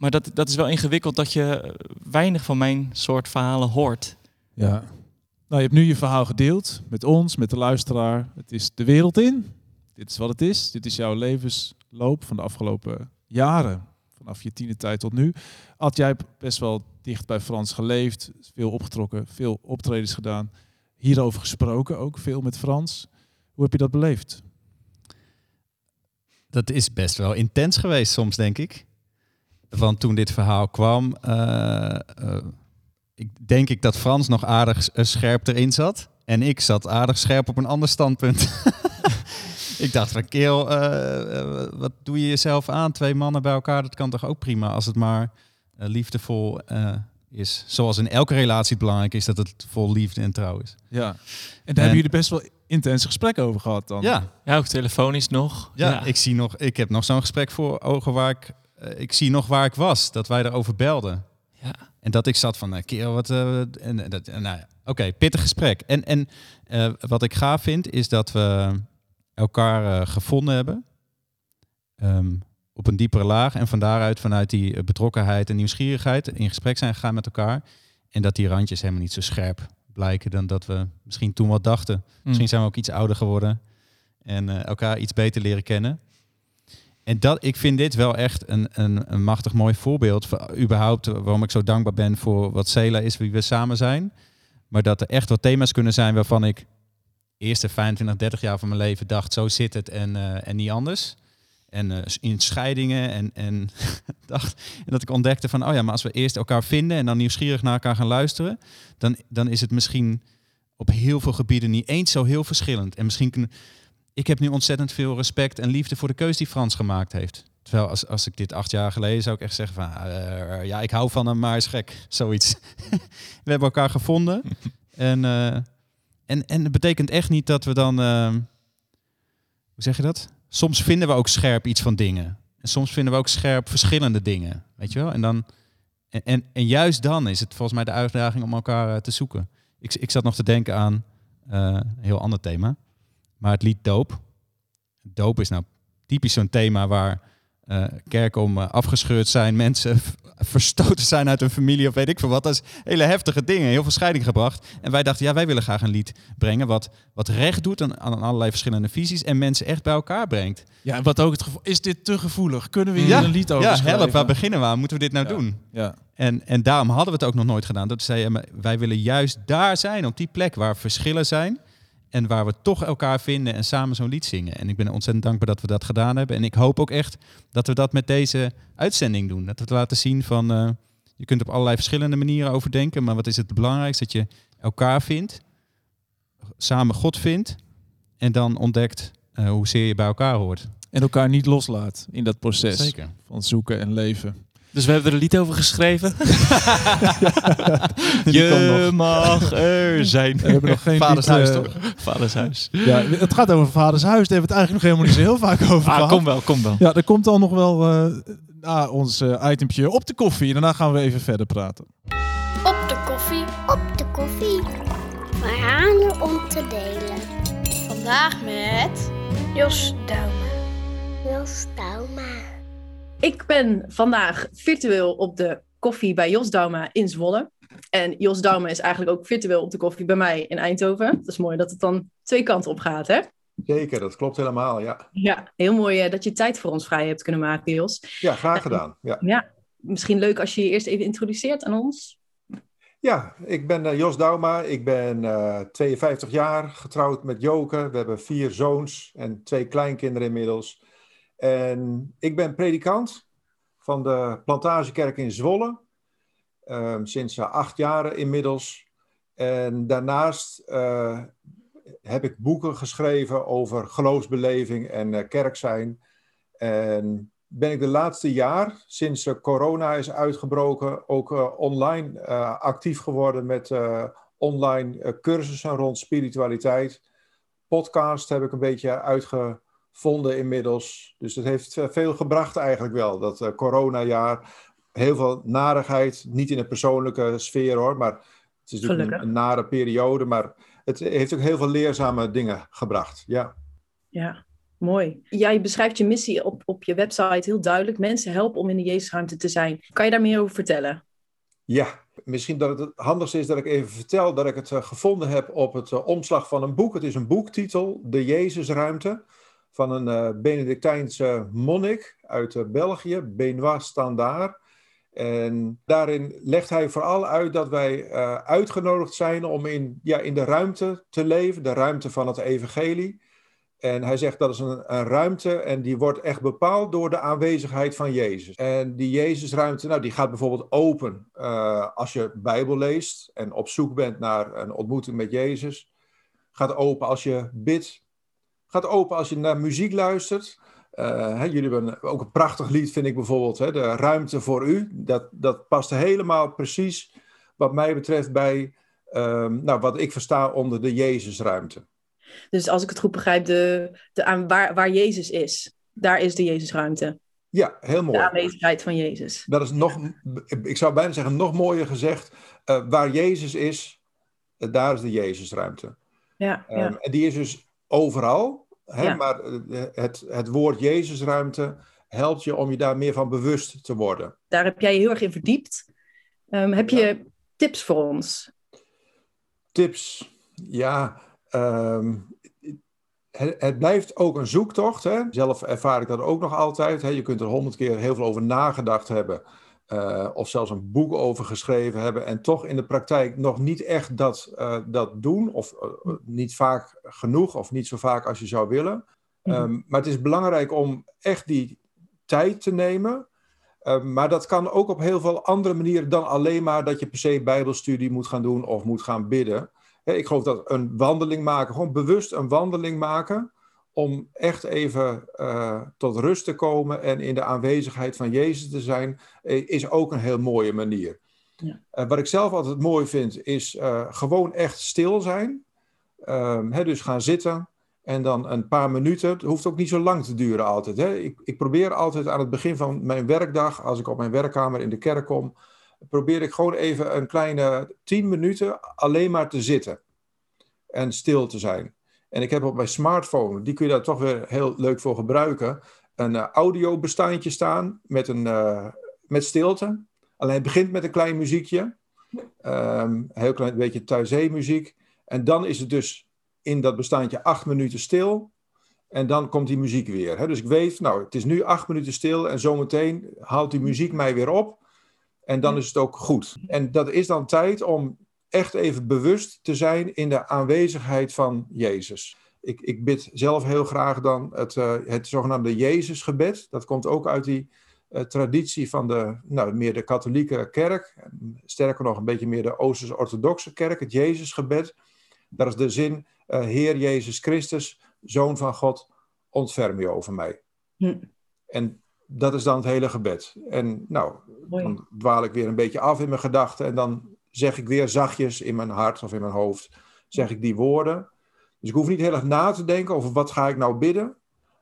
[SPEAKER 2] maar dat, dat is wel ingewikkeld dat je weinig van mijn soort verhalen hoort.
[SPEAKER 1] Ja. Nou, je hebt nu je verhaal gedeeld met ons, met de luisteraar. Het is de wereld in. Dit is wat het is. Dit is jouw levensloop van de afgelopen jaren. Vanaf je tienertijd tot nu. Ad, jij hebt best wel dicht bij Frans geleefd. Veel opgetrokken, veel optredens gedaan. Hierover gesproken ook, veel met Frans. Hoe heb je dat beleefd?
[SPEAKER 3] Dat is best wel intens geweest soms, denk ik. Want toen dit verhaal kwam, eh, eh, ik denk ik dat Frans nog aardig eh, scherp erin zat. En ik zat aardig scherp op een ander standpunt. ik dacht van, keel, wat doe je jezelf aan? Twee mannen bij elkaar, dat kan toch ook prima als het maar liefdevol eh, is zoals in elke relatie het belangrijk is dat het vol liefde en trouw is.
[SPEAKER 1] Ja. En daar
[SPEAKER 3] En-
[SPEAKER 1] hebben jullie best wel intense gesprekken over gehad dan.
[SPEAKER 3] Ja,
[SPEAKER 2] Ja, ook telefonisch nog.
[SPEAKER 3] ja, Ik, zie nog, ik heb nog zo'n gesprek voor ogen waar ik, eh, ik zie nog waar ik was, dat wij erover belden.
[SPEAKER 2] Ja.
[SPEAKER 3] En dat ik zat van, uh, kerel, wat... eh, en, dat, nou ja, Oké, pittig gesprek. En, en wat ik gaaf vind, is dat we elkaar gevonden hebben. Ehm, op een diepere laag. En van daaruit, vanuit die betrokkenheid en nieuwsgierigheid, in gesprek zijn gegaan met elkaar. En dat die randjes helemaal niet zo scherp blijken dan dat we misschien toen wat dachten.
[SPEAKER 2] Hm.
[SPEAKER 3] Misschien zijn we ook iets ouder geworden. En elkaar iets beter leren kennen. En dat, ik vind dit wel echt een, een, een machtig mooi voorbeeld. Van, überhaupt waarom ik zo dankbaar ben voor wat Cela is, wie we samen zijn. Maar dat er echt wat thema's kunnen zijn waarvan ik eerste 25, 30 jaar van mijn leven dacht, zo zit het en, eh, en niet anders. En eh, in scheidingen en, en, dacht, en dat ik ontdekte van, oh ja, maar als we eerst elkaar vinden en dan nieuwsgierig naar elkaar gaan luisteren, dan, dan is het misschien op heel veel gebieden niet eens zo heel verschillend. En misschien ik heb nu ontzettend veel respect en liefde voor de keus die Frans gemaakt heeft. Terwijl als, als ik dit acht jaar geleden zou ik echt zeggen van, eh, ja, ik hou van hem, maar hij is gek. Zoiets. we hebben elkaar gevonden. en, eh, en, en het betekent echt niet dat we dan, eh, hoe zeg je dat? Soms vinden we ook scherp iets van dingen. En soms vinden we ook scherp verschillende dingen. Weet je wel? En, dan, en, en, en juist dan is het volgens mij de uitdaging om elkaar te zoeken. Ik, ik zat nog te denken aan een heel ander thema. Maar het lied Doop. Doop is nou typisch zo'n thema waar eh, kerken om eh, afgescheurd zijn, mensen verstoten zijn uit hun familie of weet ik veel wat. Dat is hele heftige dingen, heel veel scheiding gebracht. En wij dachten, ja, wij willen graag een lied brengen wat, wat recht doet aan, aan allerlei verschillende visies en mensen echt bij elkaar brengt.
[SPEAKER 1] Ja, en wat ook het gevoel... Is dit te gevoelig? Kunnen we hier
[SPEAKER 3] Ja,
[SPEAKER 1] een lied over
[SPEAKER 3] ja,
[SPEAKER 1] schrijven?
[SPEAKER 3] help, waar beginnen we aan? Moeten we dit nou
[SPEAKER 1] Ja.
[SPEAKER 3] doen?
[SPEAKER 1] Ja.
[SPEAKER 3] En, en daarom hadden we het ook nog nooit gedaan. Dat maar wij willen juist daar zijn, op die plek waar verschillen zijn. En waar we toch elkaar vinden en samen zo'n lied zingen. En ik ben ontzettend dankbaar dat we dat gedaan hebben. En ik hoop ook echt dat we dat met deze uitzending doen. Dat we het laten zien van, eh, je kunt op allerlei verschillende manieren overdenken. Maar wat is het belangrijkste? Dat je elkaar vindt, samen God vindt. En dan ontdekt eh, hoezeer je bij elkaar hoort.
[SPEAKER 1] En elkaar niet loslaat in dat proces
[SPEAKER 3] Zeker.
[SPEAKER 1] van zoeken en leven.
[SPEAKER 2] Dus we hebben er een lied over geschreven. Je mag er zijn.
[SPEAKER 1] We hebben nog geen
[SPEAKER 3] Vaders
[SPEAKER 1] lied,
[SPEAKER 3] huis,
[SPEAKER 1] eh,
[SPEAKER 3] toch?
[SPEAKER 2] Vadershuis.
[SPEAKER 1] Ja, het gaat over vaders huis. Daar hebben we het eigenlijk nog helemaal niet zo heel vaak over
[SPEAKER 2] Ah,
[SPEAKER 1] gehad.
[SPEAKER 2] kom wel, kom wel.
[SPEAKER 1] Ja, er komt dan nog wel eh na ons itempje op de koffie. En daarna gaan we even verder praten.
[SPEAKER 5] Op de koffie. Op de koffie. Verhalen om te delen.
[SPEAKER 6] Vandaag met Jos Douwma.
[SPEAKER 5] Jos Dauma.
[SPEAKER 6] Ik ben vandaag virtueel op de koffie bij Jos Dauma in Zwolle. En Jos Dauma is eigenlijk ook virtueel op de koffie bij mij in Eindhoven. Dat is mooi dat het dan twee kanten op gaat, hè?
[SPEAKER 7] Zeker, dat klopt helemaal, ja.
[SPEAKER 6] Ja, heel mooi eh, dat je tijd voor ons vrij hebt kunnen maken, Jos.
[SPEAKER 7] Ja, graag gedaan. Ja,
[SPEAKER 6] Ja, misschien leuk als je je eerst even introduceert aan ons.
[SPEAKER 7] ja ik ben eh, Jos Dauma, ik ben eh 52 jaar, getrouwd met Joke. We hebben vier zoons en twee kleinkinderen inmiddels. En ik ben predikant van de Plantagekerk in Zwolle, ehm, sinds eh, acht jaar inmiddels. En daarnaast eh, heb ik boeken geschreven over geloofsbeleving en eh, kerk zijn. En ben ik de laatste jaar, sinds corona is uitgebroken, ook online actief geworden met online cursussen rond spiritualiteit. Podcast heb ik een beetje uitgevonden inmiddels. Dus dat heeft eh, veel gebracht eigenlijk wel, dat eh coronajaar. Heel veel narigheid, niet in een persoonlijke sfeer hoor, maar het is natuurlijk een, nare periode. Maar het heeft ook heel veel leerzame dingen gebracht, ja.
[SPEAKER 6] Ja, mooi. Jij beschrijft je missie op, op je website heel duidelijk. Mensen helpen om in de Jezusruimte te zijn. Kan je daar meer over vertellen?
[SPEAKER 7] Ja, misschien dat het het handigste is dat ik even vertel dat ik het eh, gevonden heb op het omslag van een boek. Het is een boektitel, De Jezusruimte, van een eh, Benedictijnse monnik uit eh, België, Benoit Standaard. En daarin legt hij vooral uit dat wij eh, uitgenodigd zijn om in, ja, in de ruimte te leven, de ruimte van het evangelie. En hij zegt dat is een, een ruimte en die wordt echt bepaald door de aanwezigheid van Jezus. En die Jezusruimte, nou, die gaat bijvoorbeeld open als je Bijbel leest en op zoek bent naar een ontmoeting met Jezus. Gaat open als je bidt. Gaat open als je naar muziek luistert. Eh, hè, jullie hebben ook een prachtig lied, vind ik bijvoorbeeld. Hè, de ruimte voor u. Dat, dat past helemaal precies wat mij betreft bij ehm, nou, wat ik versta onder de Jezusruimte.
[SPEAKER 6] Dus als ik het goed begrijp, de, de aan waar, waar Jezus is, daar is de Jezusruimte.
[SPEAKER 7] Ja, heel mooi.
[SPEAKER 6] De aanwezigheid van Jezus.
[SPEAKER 7] Dat is nog, ik zou bijna zeggen, nog mooier gezegd. eh, waar Jezus is, eh, daar is de Jezusruimte.
[SPEAKER 6] Ja,
[SPEAKER 7] Ehm,
[SPEAKER 6] ja.
[SPEAKER 7] en die is dus overal. Hè,
[SPEAKER 6] Ja.
[SPEAKER 7] Maar eh, het, het woord Jezusruimte helpt je om je daar meer van bewust te worden.
[SPEAKER 6] daar heb jij je heel erg in verdiept. Ehm, heb je tips voor ons?
[SPEAKER 7] Tips, ja. ehm, het, het blijft ook een zoektocht. Hè? Zelf ervaar ik dat ook nog altijd. Hè? Je kunt er honderd keer heel veel over nagedacht hebben. Eh, of zelfs een boek over geschreven hebben. En toch in de praktijk nog niet echt dat, eh, dat doen. Of eh, niet vaak genoeg. Of niet zo vaak als je zou willen.
[SPEAKER 6] Mhm.
[SPEAKER 7] Ehm, maar het is belangrijk om echt die tijd te nemen. Ehm, maar dat kan ook op heel veel andere manieren dan alleen maar dat je per se bijbelstudie moet gaan doen of moet gaan bidden. Hè, ik geloof dat een wandeling maken, gewoon bewust een wandeling maken, om echt even eh, tot rust te komen en in de aanwezigheid van Jezus te zijn, eh, is ook een heel mooie manier.
[SPEAKER 6] Ja.
[SPEAKER 7] Eh, wat ik zelf altijd mooi vind, is gewoon echt stil zijn. Ehm, hè, dus gaan zitten en dan een paar minuten. Het hoeft ook niet zo lang te duren altijd. Hè. Ik, ik probeer altijd aan het begin van mijn werkdag, als ik op mijn werkkamer in de kerk kom, probeer ik gewoon even een kleine tien minuten alleen maar te zitten en stil te zijn. En ik heb op mijn smartphone, die kun je daar toch weer heel leuk voor gebruiken, een uh, audiobestandje staan met, een, uh, met stilte. Alleen het begint met een klein muziekje, um, een heel klein beetje thuiszee-muziek. En dan is het dus in dat bestandje acht minuten stil. En dan komt die muziek weer. Hè? Dus ik weet, nou, het is nu acht minuten stil en zometeen haalt die muziek mij weer op. En dan is het ook goed. En dat is dan tijd om echt even bewust te zijn in de aanwezigheid van Jezus. Ik, ik bid zelf heel graag dan het, uh, het zogenaamde Jezusgebed. Dat komt ook uit die uh, traditie van de, nou, meer de katholieke kerk. Sterker nog, een beetje meer de Oosters-orthodoxe kerk. Het Jezusgebed. Daar is de zin, uh, Heer Jezus Christus, Zoon van God, ontferm je over mij.
[SPEAKER 6] Hm.
[SPEAKER 7] En dat is dan het hele gebed. En nou, dan dwaal ik weer een beetje af in mijn gedachten. En dan zeg ik weer zachtjes in mijn hart of in mijn hoofd, zeg ik die woorden. Dus ik hoef niet heel erg na te denken over wat ga ik nou bidden.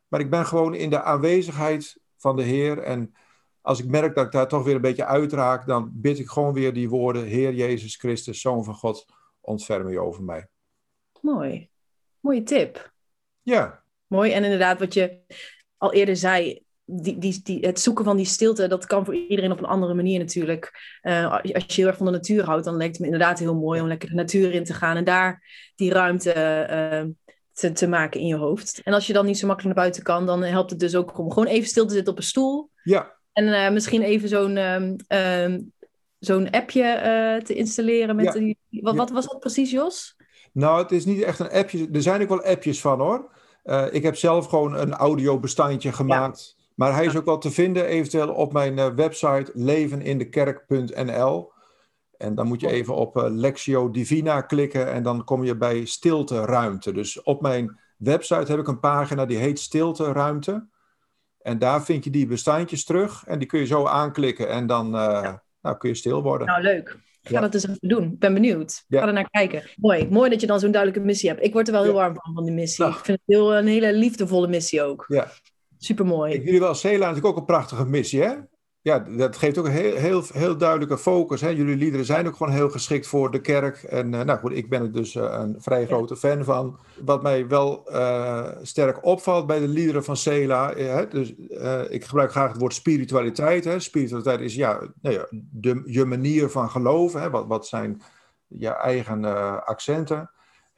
[SPEAKER 7] Maar ik ben gewoon in de aanwezigheid van de Heer. En als ik merk dat ik daar toch weer een beetje uitraak, dan bid ik gewoon weer die woorden. Heer Jezus Christus, Zoon van God, ontferm je over mij.
[SPEAKER 6] Mooi. Mooie tip.
[SPEAKER 7] Ja.
[SPEAKER 6] Mooi. En inderdaad, wat je al eerder zei, die, die, die, het zoeken van die stilte, dat kan voor iedereen op een andere manier natuurlijk. Uh, als je heel erg van de natuur houdt, dan lijkt het me inderdaad heel mooi om lekker de natuur in te gaan en daar die ruimte uh, te, te, maken in je hoofd. En als je dan niet zo makkelijk naar buiten kan, dan helpt het dus ook om gewoon even stil te zitten op een stoel.
[SPEAKER 7] Ja.
[SPEAKER 6] En uh, misschien even zo'n um, um, zo'n appje te installeren. Met
[SPEAKER 7] Ja.
[SPEAKER 6] die, wat,
[SPEAKER 7] Ja.
[SPEAKER 6] wat was dat precies, Jos?
[SPEAKER 7] Nou, het is niet echt een appje. Er zijn ook wel appjes van hoor. Ik heb zelf gewoon een audiobestandje gemaakt. Maar hij is ook wel te vinden eventueel op mijn uh, website levenindekerk.nl. En dan moet je even op uh, Lectio Divina klikken en dan kom je bij stilte ruimte. Dus op mijn website heb ik een pagina die heet stilte ruimte. En daar vind je die bestandjes terug en die kun je zo aanklikken en dan uh, nou, kun je stil worden.
[SPEAKER 6] Nou, leuk. Ik ga
[SPEAKER 7] Ja.
[SPEAKER 6] dat eens even doen. Ik ben benieuwd. Ik ga er naar kijken. Mooi. Mooi dat je dan zo'n duidelijke missie hebt. Ik word er wel heel
[SPEAKER 7] Ja.
[SPEAKER 6] warm van, van die missie.
[SPEAKER 7] Nou.
[SPEAKER 6] Ik vind het heel, een hele liefdevolle missie ook.
[SPEAKER 7] Ja.
[SPEAKER 6] Supermooi.
[SPEAKER 7] Ik jullie wel, Cela natuurlijk ook een prachtige missie, hè? Ja, dat geeft ook een heel, heel, heel duidelijke focus. Hè? Jullie liederen zijn ook gewoon heel geschikt voor de kerk. En uh, nou goed, ik ben er dus uh, een vrij grote fan van. Wat mij wel uh, sterk opvalt bij de liederen van Cela. Hè? Dus, ik gebruik graag het woord spiritualiteit. Hè? Spiritualiteit is ja, nou ja de, je manier van geloven. Hè? Wat, wat zijn je eigen accenten?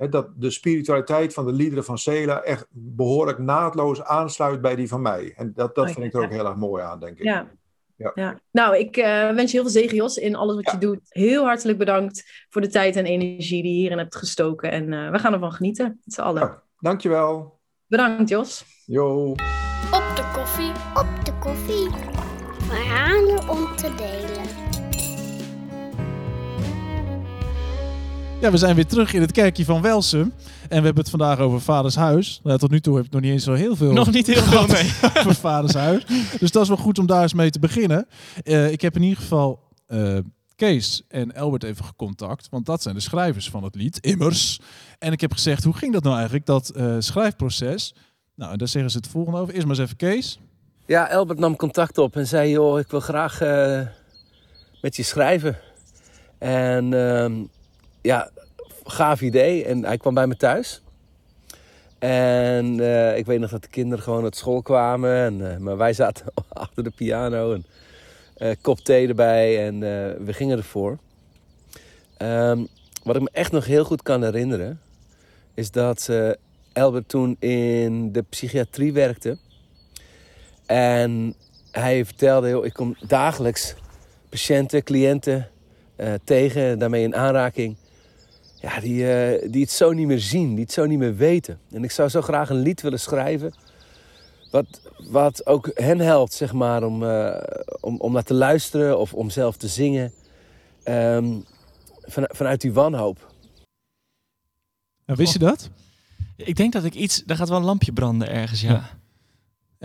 [SPEAKER 7] Dat de spiritualiteit van de liederen van Cela echt behoorlijk naadloos aansluit bij die van mij. En dat, dat
[SPEAKER 6] Oh,
[SPEAKER 7] vind ik
[SPEAKER 6] ja.
[SPEAKER 7] er ook heel erg mooi aan, denk ik.
[SPEAKER 6] Ja.
[SPEAKER 7] Ja.
[SPEAKER 6] Ja. Nou, ik uh, wens je heel veel zegen, Jos, in alles wat
[SPEAKER 7] Ja.
[SPEAKER 6] je doet. Heel hartelijk bedankt voor de tijd en energie die je hierin hebt gestoken. En uh, we gaan ervan genieten, met z'n allen.
[SPEAKER 7] Ja, dankjewel.
[SPEAKER 6] Bedankt, Jos.
[SPEAKER 7] Jo.
[SPEAKER 5] Op de koffie, op de koffie. Verhalen om te delen.
[SPEAKER 1] Ja, we zijn weer terug in het kerkje van Welsum. En we hebben het vandaag over Vaders Huis. Nou, tot nu toe heb ik nog niet eens zo heel veel
[SPEAKER 2] Nog niet heel veel, nee.
[SPEAKER 1] over Vaders Huis. Dus dat is wel goed om daar eens mee te beginnen. Uh, ik heb in ieder geval uh, Kees en Albert even gecontact, want dat zijn de schrijvers van het lied, immers. En ik heb gezegd, hoe ging dat nou eigenlijk, dat eh, schrijfproces? Nou, en daar zeggen ze het volgende over. Eerst maar eens even Kees.
[SPEAKER 8] Ja, Albert nam contact op en zei: Joh, ik wil graag eh, met je schrijven. En ehm, ja, gaaf idee. En hij kwam bij me thuis. En eh, ik weet nog dat de kinderen gewoon uit school kwamen. En, eh, maar wij zaten achter de piano. En eh, kop thee erbij. En we gingen ervoor. Ehm, wat ik me echt nog heel goed kan herinneren. Is dat Albert toen in de psychiatrie werkte. En hij vertelde, joh, ik kom dagelijks patiënten, cliënten tegen, daarmee in aanraking. Ja, die, eh, die het zo niet meer zien, die het zo niet meer weten. En ik zou zo graag een lied willen schrijven. Wat, wat ook hen helpt, zeg maar, om, eh, om, om naar te luisteren of om zelf te zingen. Ehm, van, vanuit die wanhoop.
[SPEAKER 1] Nou, wist je dat?
[SPEAKER 2] Ik denk dat ik iets... Daar gaat wel een lampje branden ergens, ja.
[SPEAKER 1] Ja.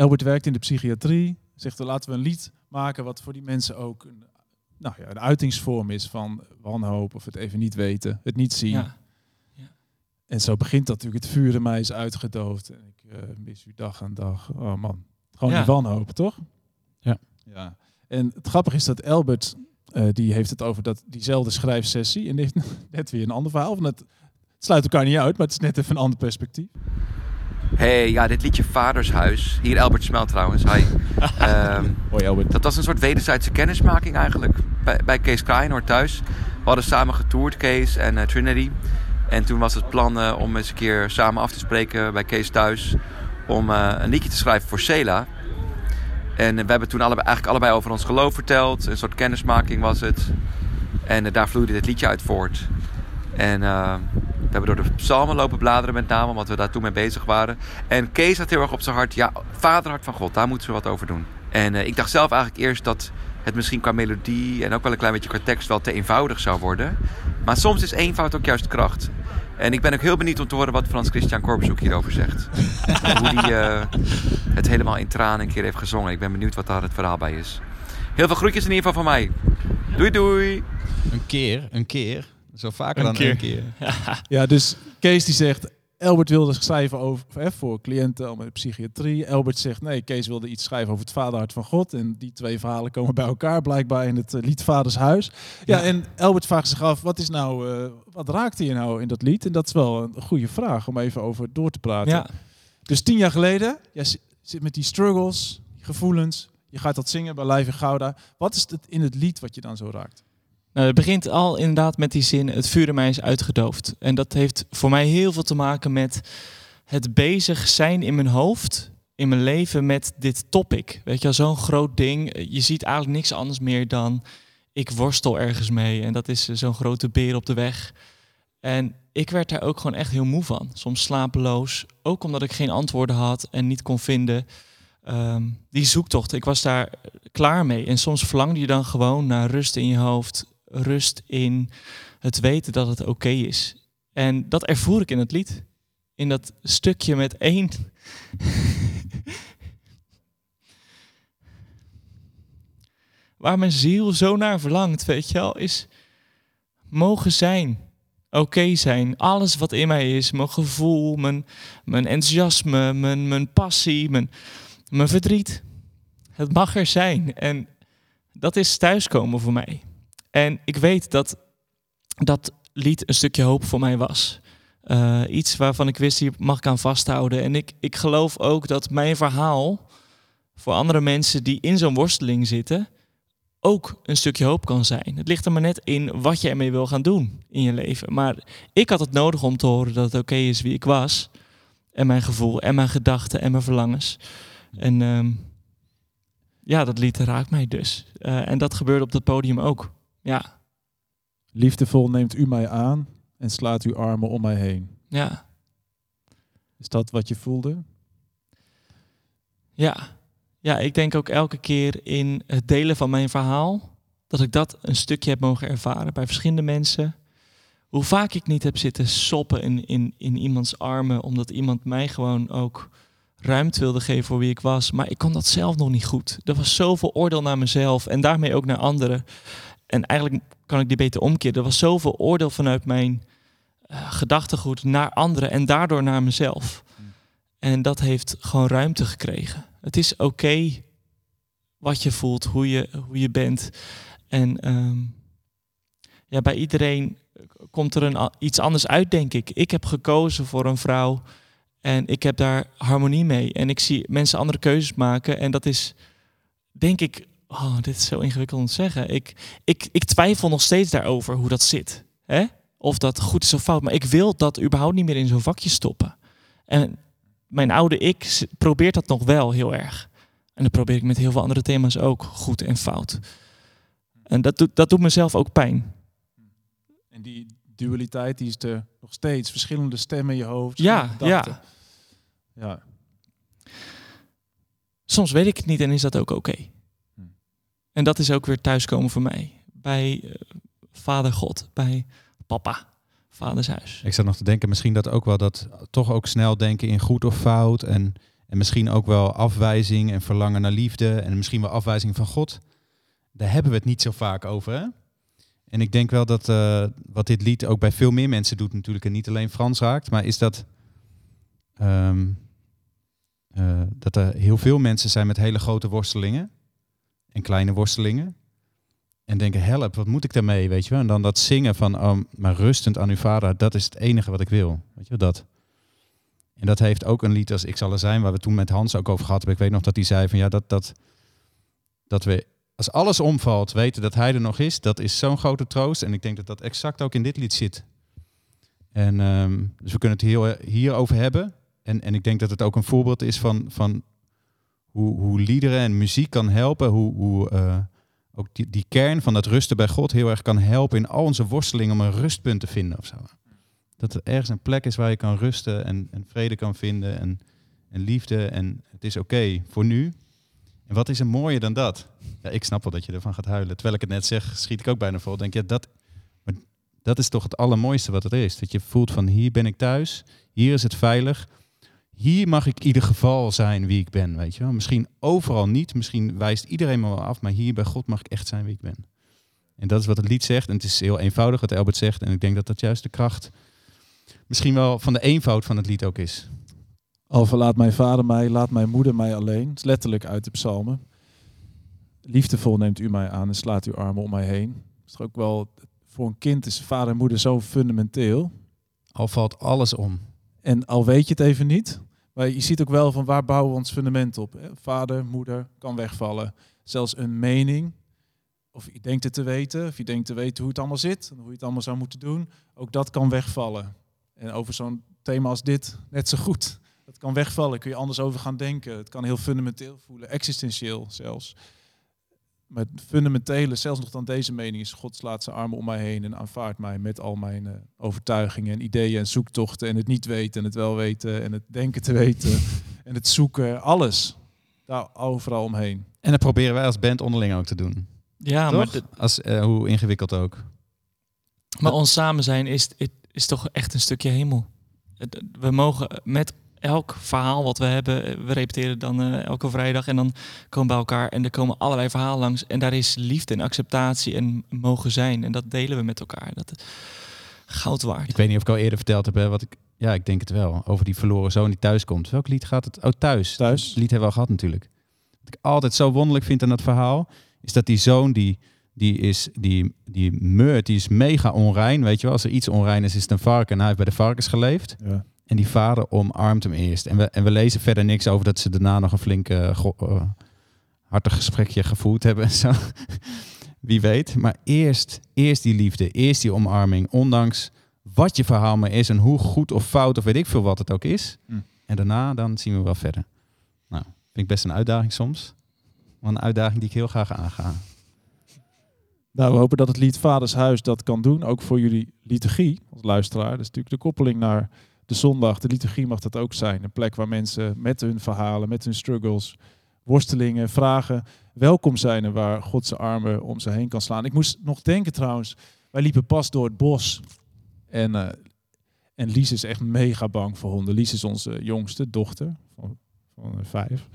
[SPEAKER 1] Albert werkt in de psychiatrie. Zegt, er laten we een lied maken wat voor die mensen ook een, nou ja, een uitingsvorm is van wanhoop of het even niet weten, het niet zien.
[SPEAKER 2] Ja.
[SPEAKER 1] En zo begint dat natuurlijk. Het vuur in mij is uitgedoofd. En ik eh, mis u dag aan dag. Oh man, gewoon
[SPEAKER 2] Ja.
[SPEAKER 1] die wanhoop, toch?
[SPEAKER 3] Ja.
[SPEAKER 1] ja. En het grappige is dat Albert, eh, die heeft het over dat, diezelfde schrijfsessie. En die heeft net weer een ander verhaal. Van het, het sluit elkaar niet uit, maar het is net even een ander perspectief.
[SPEAKER 9] Hey, ja, dit liedje Vadershuis. Hier Albert Smel trouwens. Hi. Ehm,
[SPEAKER 1] Hoi Albert.
[SPEAKER 9] dat was een soort wederzijdse kennismaking eigenlijk. Bij, bij Kees Kraaienoord thuis. We hadden samen getoerd, Kees en eh, Trinity. En toen was het plan eh, om eens een keer samen af te spreken bij Kees thuis. Om eh, een liedje te schrijven voor Cela. En we hebben toen allebei, eigenlijk allebei over ons geloof verteld. Een soort kennismaking was het. En daar vloeide dit liedje uit voort. En eh, we hebben door de psalmen lopen bladeren met name, omdat we daar toen mee bezig waren. En Kees had heel erg op zijn hart, ja, vaderhart van God, daar moeten we wat over doen. En eh, ik dacht zelf eigenlijk eerst dat het misschien qua melodie en ook wel een klein beetje qua tekst wel te eenvoudig zou worden. Maar soms is eenvoud ook juist kracht. En ik ben ook heel benieuwd om te horen wat Frans Christian Korpshoek hierover zegt. Hoe hij eh, het helemaal in tranen een keer heeft gezongen. Ik ben benieuwd wat daar het verhaal bij is. Heel veel groetjes in ieder geval van mij. Doei doei!
[SPEAKER 3] Een keer, een keer. Zo vaker
[SPEAKER 2] Een
[SPEAKER 3] dan
[SPEAKER 2] keer.
[SPEAKER 3] één keer.
[SPEAKER 1] Ja, dus Kees die zegt, Albert wilde schrijven over, hè, voor cliënten met psychiatrie. Albert zegt, nee, Kees wilde iets schrijven over het vaderhart van God. En die twee verhalen komen bij elkaar blijkbaar in het eh, lied Vaders Huis. Ja,
[SPEAKER 2] Ja.
[SPEAKER 1] en Albert vraagt zich af, wat is nou, eh, wat raakte je nou in dat lied? En dat is wel een goede vraag om even over door te praten.
[SPEAKER 2] Ja.
[SPEAKER 1] Dus tien jaar geleden, jij zi- zit met die struggles, die gevoelens. Je gaat dat zingen bij Live in Gouda. Wat is het in het lied wat je dan zo raakt?
[SPEAKER 2] Nou, het begint al inderdaad met die zin: het vuur mij is uitgedoofd. En dat heeft voor mij heel veel te maken met het bezig zijn in mijn hoofd, in mijn leven met dit topic. Weet je, wel, zo'n groot ding. Je ziet eigenlijk niks anders meer dan ik worstel ergens mee. En dat is eh, zo'n grote beer op de weg. En ik werd daar ook gewoon echt heel moe van. Soms slapeloos. Ook omdat ik geen antwoorden had en niet kon vinden. Ehm, die zoektocht, ik was daar klaar mee. En soms verlangde je dan gewoon naar rust in je hoofd. Rust in het weten dat het oké is. En dat ervoer ik in het lied. In dat stukje met één. Waar mijn ziel zo naar verlangt, weet je wel, is mogen zijn. Oké zijn. Alles wat in mij is. Mijn gevoel, mijn, mijn enthousiasme, mijn, mijn passie, mijn, mijn verdriet. Het mag er zijn. En dat is thuiskomen voor mij. En ik weet dat dat lied een stukje hoop voor mij was. Eh, iets waarvan ik wist, hier mag ik aan vasthouden. En ik, ik geloof ook dat mijn verhaal voor andere mensen die in zo'n worsteling zitten, ook een stukje hoop kan zijn. Het ligt er maar net in wat je ermee wil gaan doen in je leven. Maar ik had het nodig om te horen dat het oké is wie ik was. En mijn gevoel, en mijn gedachten, en mijn verlangens. En ehm, ja, dat lied raakt mij dus. Eh, en dat gebeurde op dat podium ook. Ja,
[SPEAKER 1] Liefdevol neemt u mij aan en slaat uw armen om mij heen.
[SPEAKER 2] ja,
[SPEAKER 1] Is dat wat je voelde?
[SPEAKER 2] ja. Ja, ik denk ook elke keer in het delen van mijn verhaal... dat ik dat een stukje heb mogen ervaren bij verschillende mensen. Hoe vaak ik niet heb zitten soppen in, in, in iemands armen... omdat iemand mij gewoon ook ruimte wilde geven voor wie ik was. Maar ik kon dat zelf nog niet goed. Er was zoveel oordeel naar mezelf en daarmee ook naar anderen. En eigenlijk kan ik die beter omkeren. Er was zoveel oordeel vanuit mijn eh, gedachtegoed naar anderen en daardoor naar mezelf. En dat heeft gewoon ruimte gekregen. Het is oké wat je voelt, hoe je, hoe je bent. En ehm, ja, bij iedereen komt er een, iets anders uit, denk ik. Ik heb gekozen voor een vrouw en ik heb daar harmonie mee. En ik zie mensen andere keuzes maken. En dat is, denk ik, oh, dit is zo ingewikkeld om te zeggen. Ik, ik, ik twijfel nog steeds daarover hoe dat zit. Hè? Of dat goed is of fout. Maar ik wil dat überhaupt niet meer in zo'n vakje stoppen. En mijn oude ik probeert dat nog wel heel erg. En dat probeer ik met heel veel andere thema's ook, goed en fout. En dat doet, dat doet mezelf ook pijn.
[SPEAKER 1] En die dualiteit die is er nog steeds. Verschillende stemmen in je hoofd.
[SPEAKER 2] Ja,
[SPEAKER 1] gedachten. ja.
[SPEAKER 2] Soms weet ik het niet en is dat ook oké. En dat is ook weer thuiskomen voor mij. Bij eh, Vader God, bij papa, vaders huis.
[SPEAKER 3] Ik zat nog te denken, misschien dat ook wel dat toch ook snel denken in goed of fout. En, en misschien ook wel afwijzing en verlangen naar liefde. En misschien wel afwijzing van God. Daar hebben we het niet zo vaak over. Hè? En ik denk wel dat eh, wat dit lied ook bij veel meer mensen doet natuurlijk. En niet alleen Frans raakt. Maar is dat, ehm, eh, dat er heel veel mensen zijn met hele grote worstelingen. En kleine worstelingen. En denken, help, wat moet ik daarmee, weet je wel? En dan dat zingen van, oh, maar rustend aan uw vader, dat is het enige wat ik wil. Weet je dat. En dat heeft ook een lied als Ik zal er zijn, waar we toen met Hans ook over gehad hebben. Ik weet nog dat hij zei van, ja, dat, dat, dat we, als alles omvalt, weten dat hij er nog is. Dat is zo'n grote troost. En ik denk dat dat exact ook in dit lied zit. En ehm, dus we kunnen het heel, hierover hebben. En, en ik denk dat het ook een voorbeeld is van, van hoe, hoe liederen en muziek kan helpen. Hoe, hoe eh, ook die, die kern van dat rusten bij God heel erg kan helpen in al onze worstelingen om een rustpunt te vinden of zo. Dat er ergens een plek is waar je kan rusten en, en vrede kan vinden en, en liefde. En het is oké voor nu. En wat is er mooier dan dat? Ja, ik snap wel dat je ervan gaat huilen. Terwijl ik het net zeg, schiet ik ook bijna vol. Denk je, dat, dat is toch het allermooiste wat er is. Dat je voelt van hier ben ik thuis, hier is het veilig. Hier mag ik in ieder geval zijn wie ik ben, weet je wel. Misschien overal niet, misschien wijst iedereen me wel af, maar hier bij God mag ik echt zijn wie ik ben. En dat is wat het lied zegt. En het is heel eenvoudig wat Albert zegt. En ik denk dat dat juist de kracht misschien wel van de eenvoud van het lied ook is.
[SPEAKER 1] Al verlaat mijn vader mij, laat mijn moeder mij alleen. Het is letterlijk uit de psalmen. Liefdevol neemt u mij aan en slaat uw armen om mij heen. Het is ook wel, voor een kind is vader en moeder zo fundamenteel.
[SPEAKER 3] Al valt alles om.
[SPEAKER 1] En al weet je het even niet, maar je ziet ook wel van waar bouwen we ons fundament op. Vader, moeder, kan wegvallen. Zelfs een mening, of je denkt het te weten, of je denkt te weten hoe het allemaal zit, en hoe je het allemaal zou moeten doen, ook dat kan wegvallen. En over zo'n thema als dit, net zo goed. Dat kan wegvallen, kun je anders over gaan denken. Het kan heel fundamenteel voelen, existentieel zelfs. Maar het fundamentele, zelfs nog dan deze mening, is God slaat zijn armen om mij heen en aanvaardt mij met al mijn eh, overtuigingen en ideeën en zoektochten en het niet weten en het wel weten en het denken te weten en het zoeken, alles. Daar overal omheen.
[SPEAKER 3] En dat proberen wij als band onderling ook te doen.
[SPEAKER 2] Ja,
[SPEAKER 3] Toch?
[SPEAKER 2] maar, de-
[SPEAKER 3] Als, eh, hoe ingewikkeld ook.
[SPEAKER 2] maar ons samen zijn is, is, is toch echt een stukje hemel. Het- We mogen met elk verhaal wat we hebben, eh, we repeteren dan eh, elke vrijdag en dan komen we bij elkaar en er komen allerlei verhalen langs. En daar is liefde en acceptatie en mogen zijn. En dat delen we met elkaar. Dat is goud waard.
[SPEAKER 3] Ik weet niet of ik al eerder verteld heb, hè, wat ik, ja, ik denk het wel. Over die verloren zoon die thuis komt. Welk lied gaat het? Oh, thuis.
[SPEAKER 1] Thuis.
[SPEAKER 3] Het lied hebben we al gehad natuurlijk. Wat ik altijd zo wonderlijk vind aan dat verhaal, is dat die zoon die, die is, die, die meurt, die is mega onrein. Weet je wel, als er iets onrein is, is het een varken en hij heeft bij de varkens geleefd.
[SPEAKER 1] Ja.
[SPEAKER 3] En die vader omarmt hem eerst. En we, en we lezen verder niks over dat ze daarna nog een flink go- eh, hartig gesprekje gevoerd hebben en zo. Wie weet. Maar eerst, eerst die liefde, eerst die omarming. Ondanks wat je verhaal maar is en hoe goed of fout of weet ik veel wat het ook is.
[SPEAKER 1] Hm.
[SPEAKER 3] En daarna dan zien we wel verder. Nou, vind ik best een uitdaging soms. Maar een uitdaging die ik heel graag aanga.
[SPEAKER 1] Nou, we hopen dat het lied Vaders Huis dat kan doen. Ook voor jullie liturgie als luisteraar. Dat is natuurlijk de koppeling naar de zondag. De liturgie mag dat ook zijn. Een plek waar mensen met hun verhalen, met hun struggles, worstelingen, vragen welkom zijn. En waar God zijn armen om ze heen kan slaan. Ik moest nog denken trouwens. Wij liepen pas door het bos. En, eh, en Lies is echt mega bang voor honden. Lies is onze jongste dochter van, van vijf.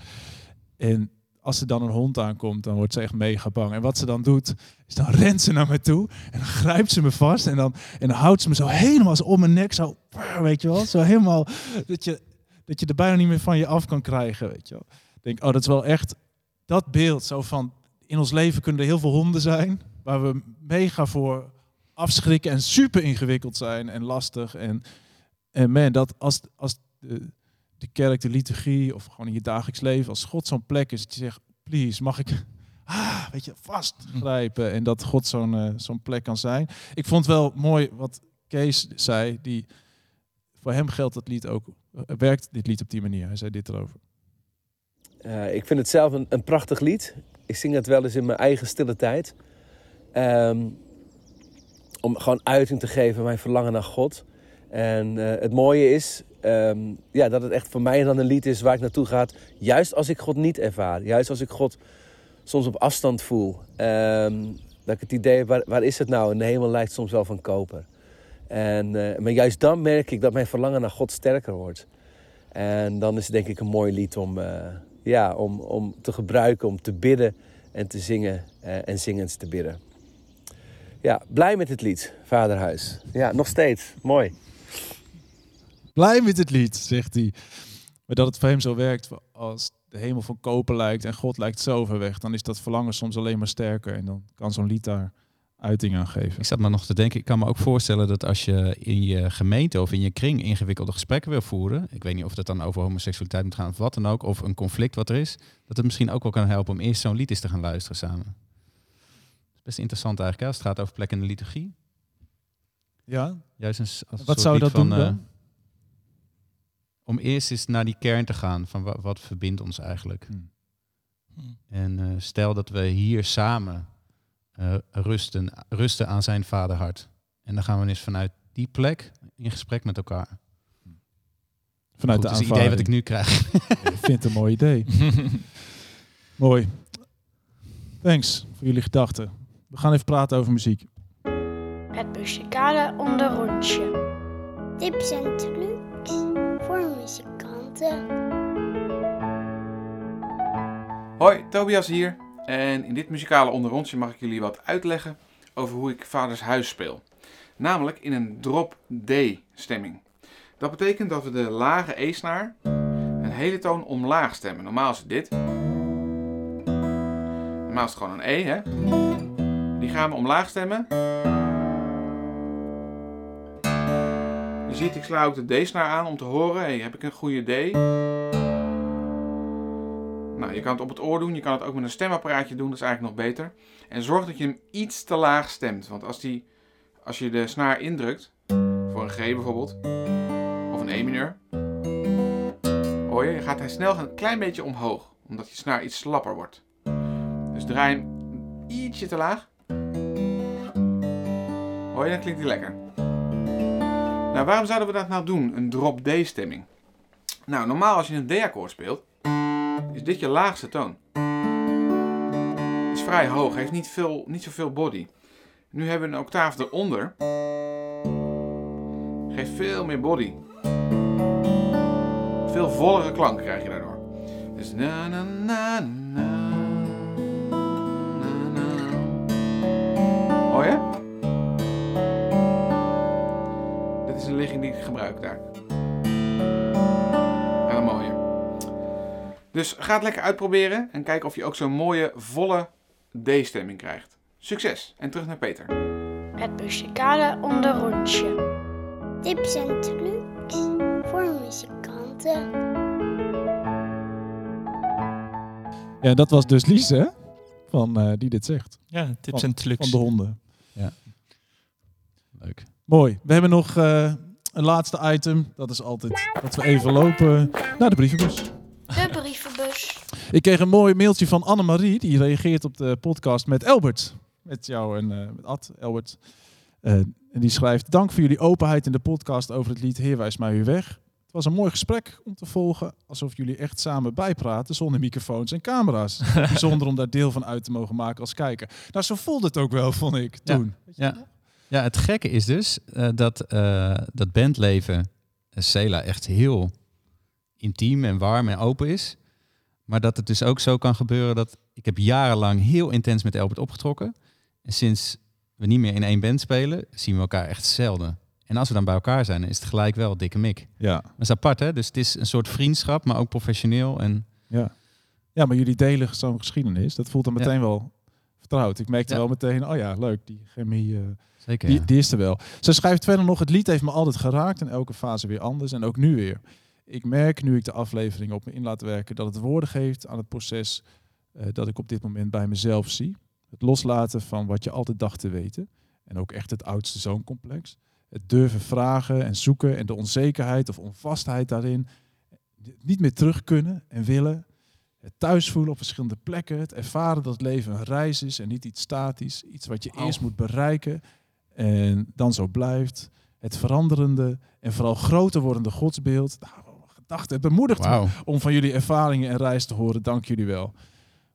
[SPEAKER 1] En als er dan een hond aankomt, dan wordt ze echt mega bang. En wat ze dan doet, is dan rent ze naar me toe en dan grijpt ze me vast en dan, en houdt ze me zo helemaal zo om mijn nek, zo, weet je wel, zo helemaal, dat je, dat je er bijna niet meer van je af kan krijgen, weet je wel. Ik denk, oh, dat is wel echt dat beeld, zo van, in ons leven kunnen er heel veel honden zijn, waar we mega voor afschrikken en super ingewikkeld zijn en lastig. En, en man, dat als, als de kerk, de liturgie of gewoon in je dagelijks leven, als God zo'n plek is dat je zegt, please, mag ik ah, weet je, vastgrijpen en dat God zo'n eh, zo'n plek kan zijn. Ik vond wel mooi wat Kees zei, die, voor hem geldt dat lied ook, eh, werkt dit lied op die manier. Hij zei dit erover.
[SPEAKER 8] Eh, ik vind het zelf een, een prachtig lied. Ik zing het wel eens in mijn eigen stille tijd. Ehm, om gewoon uiting te geven aan mijn verlangen naar God. En eh, het mooie is ehm, ja, dat het echt voor mij dan een lied is waar ik naartoe ga. Juist als ik God niet ervaar. Juist als ik God soms op afstand voel. Ehm, dat ik het idee heb, waar, waar is het nou? En de hemel lijkt soms wel van koper. En, eh, maar juist dan merk ik dat mijn verlangen naar God sterker wordt. En dan is het denk ik een mooi lied om, eh, ja, om, om te gebruiken, om te bidden en te zingen en zingend te bidden. Ja, blij met het lied, Vaderhuis. Ja, nog steeds. Mooi.
[SPEAKER 1] Blij met het lied, zegt hij. Maar dat het voor hem zo werkt, als de hemel van koper lijkt en God lijkt zo ver weg, dan is dat verlangen soms alleen maar sterker. En dan kan zo'n lied daar uiting aan geven.
[SPEAKER 3] Ik zat maar nog te denken, ik kan me ook voorstellen dat als je in je gemeente of in je kring ingewikkelde gesprekken wil voeren, ik weet niet of dat dan over homoseksualiteit moet gaan of wat dan ook, of een conflict wat er is, dat het misschien ook wel kan helpen om eerst zo'n lied eens te gaan luisteren samen. Best interessant eigenlijk, hè, als het gaat over plekken in de liturgie.
[SPEAKER 1] Ja.
[SPEAKER 3] Juist een, als
[SPEAKER 1] Wat zou dat doen
[SPEAKER 3] van, eh,
[SPEAKER 1] dan?
[SPEAKER 3] Om eerst eens naar die kern te gaan van wat, wat verbindt ons eigenlijk.
[SPEAKER 1] Hmm.
[SPEAKER 3] En eh, stel dat we hier samen eh, rusten, rusten aan zijn vaderhart. En dan gaan we eens vanuit die plek in gesprek met elkaar.
[SPEAKER 1] Vanuit
[SPEAKER 3] Goed,
[SPEAKER 1] de
[SPEAKER 3] dat is het idee wat ik nu krijg.
[SPEAKER 1] Ik vind het een mooi idee. mooi. Thanks voor jullie gedachten. We gaan even praten over muziek.
[SPEAKER 5] Het muzikale onderrondje. Tips en trucs
[SPEAKER 10] Hoi, Tobias hier. En in dit muzikale onderrondje mag ik jullie wat uitleggen over hoe ik Vaders Huis speel. Namelijk in een drop D stemming. Dat betekent dat we de lage E-snaar een hele toon omlaag stemmen. Normaal is dit. Normaal is het gewoon een E, hè. Die gaan we omlaag stemmen. Je ziet, ik sla ook de D-snaar aan om te horen, hey, heb ik een goede D? Nou, je kan het op het oor doen, je kan het ook met een stemapparaatje doen, dat is eigenlijk nog beter. En zorg dat je hem iets te laag stemt, want als, die, als je de snaar indrukt, voor een G bijvoorbeeld, of een E mineur, hoor je, gaat hij snel een klein beetje omhoog, omdat je snaar iets slapper wordt. Dus draai hem ietsje te laag. Hoor dan klinkt hij lekker. Nou, waarom zouden we dat nou doen, een drop D stemming? Nou, normaal als je een D-akkoord speelt, is dit je laagste toon. Is vrij hoog, heeft niet, veel, niet zoveel body. Nu hebben we een octaaf eronder. Geeft veel meer body. Veel vollere klank krijg je daardoor. Dus na na na na. na, na. Hoor je? Ligging die ik gebruik daar. Hele mooie. Dus ga het lekker uitproberen en kijk of je ook zo'n mooie, volle D-stemming krijgt. Succes en terug naar Peter.
[SPEAKER 5] Het muzikale onderrondje. Tips en trucs voor muzikanten.
[SPEAKER 1] Ja, dat was dus Lies, hè? Van, eh, die dit zegt.
[SPEAKER 2] Ja, tips
[SPEAKER 1] Van-
[SPEAKER 2] en trucs.
[SPEAKER 1] Van de honden.
[SPEAKER 3] Ja. Leuk.
[SPEAKER 1] Mooi. We hebben nog eh, een laatste item. Dat is altijd dat we even lopen naar de brievenbus.
[SPEAKER 5] De brievenbus.
[SPEAKER 1] Ik kreeg een mooi mailtje van Annemarie. Die reageert op de podcast met Elbert. Met jou en eh, met Ad, Elbert. Eh, en die schrijft... Dank voor jullie openheid in de podcast over het lied Heer wijs mij uw weg. Het was een mooi gesprek om te volgen. Alsof jullie echt samen bijpraten zonder microfoons en camera's. Bijzonder om daar deel van uit te mogen maken als kijker. Nou, zo voelde het ook wel, vond ik, toen.
[SPEAKER 3] Ja. Ja, het gekke is dus eh, dat eh, dat bandleven Cela echt heel intiem en warm en open is. Maar dat het dus ook zo kan gebeuren dat... Ik heb jarenlang heel intens met Elbert opgetrokken. En sinds we niet meer in één band spelen, zien we elkaar echt zelden. En als we dan bij elkaar zijn, is het gelijk wel dikke mik.
[SPEAKER 1] Ja.
[SPEAKER 3] Dat is apart, hè? Dus het is een soort vriendschap, maar ook professioneel. En
[SPEAKER 1] Ja. ja, maar jullie delen zo'n geschiedenis. Dat voelt dan
[SPEAKER 3] Ja.
[SPEAKER 1] meteen wel vertrouwd. Ik merkte
[SPEAKER 3] Ja.
[SPEAKER 1] wel meteen, oh ja, leuk, die chemie, eh,
[SPEAKER 3] zeker.
[SPEAKER 1] die,
[SPEAKER 3] ja.
[SPEAKER 1] die is er wel. Ze schrijft verder nog, het lied heeft me altijd geraakt. En elke fase weer anders. En ook nu weer. Ik merk, nu ik de aflevering op me in laat werken, dat het woorden geeft aan het proces eh, dat ik op dit moment bij mezelf zie. Het loslaten van wat je altijd dacht te weten. En ook echt het oudste zooncomplex. Het durven vragen en zoeken en de onzekerheid of onvastheid daarin. Niet meer terug kunnen en willen. Het thuis voelen op verschillende plekken. Het ervaren dat het leven een reis is en niet iets statisch. Iets wat je eerst moet bereiken en dan zo blijft. Het veranderende en vooral groter wordende godsbeeld. Nou, gedachten, het bemoedigt me om van jullie ervaringen en reis te horen. Dank jullie wel.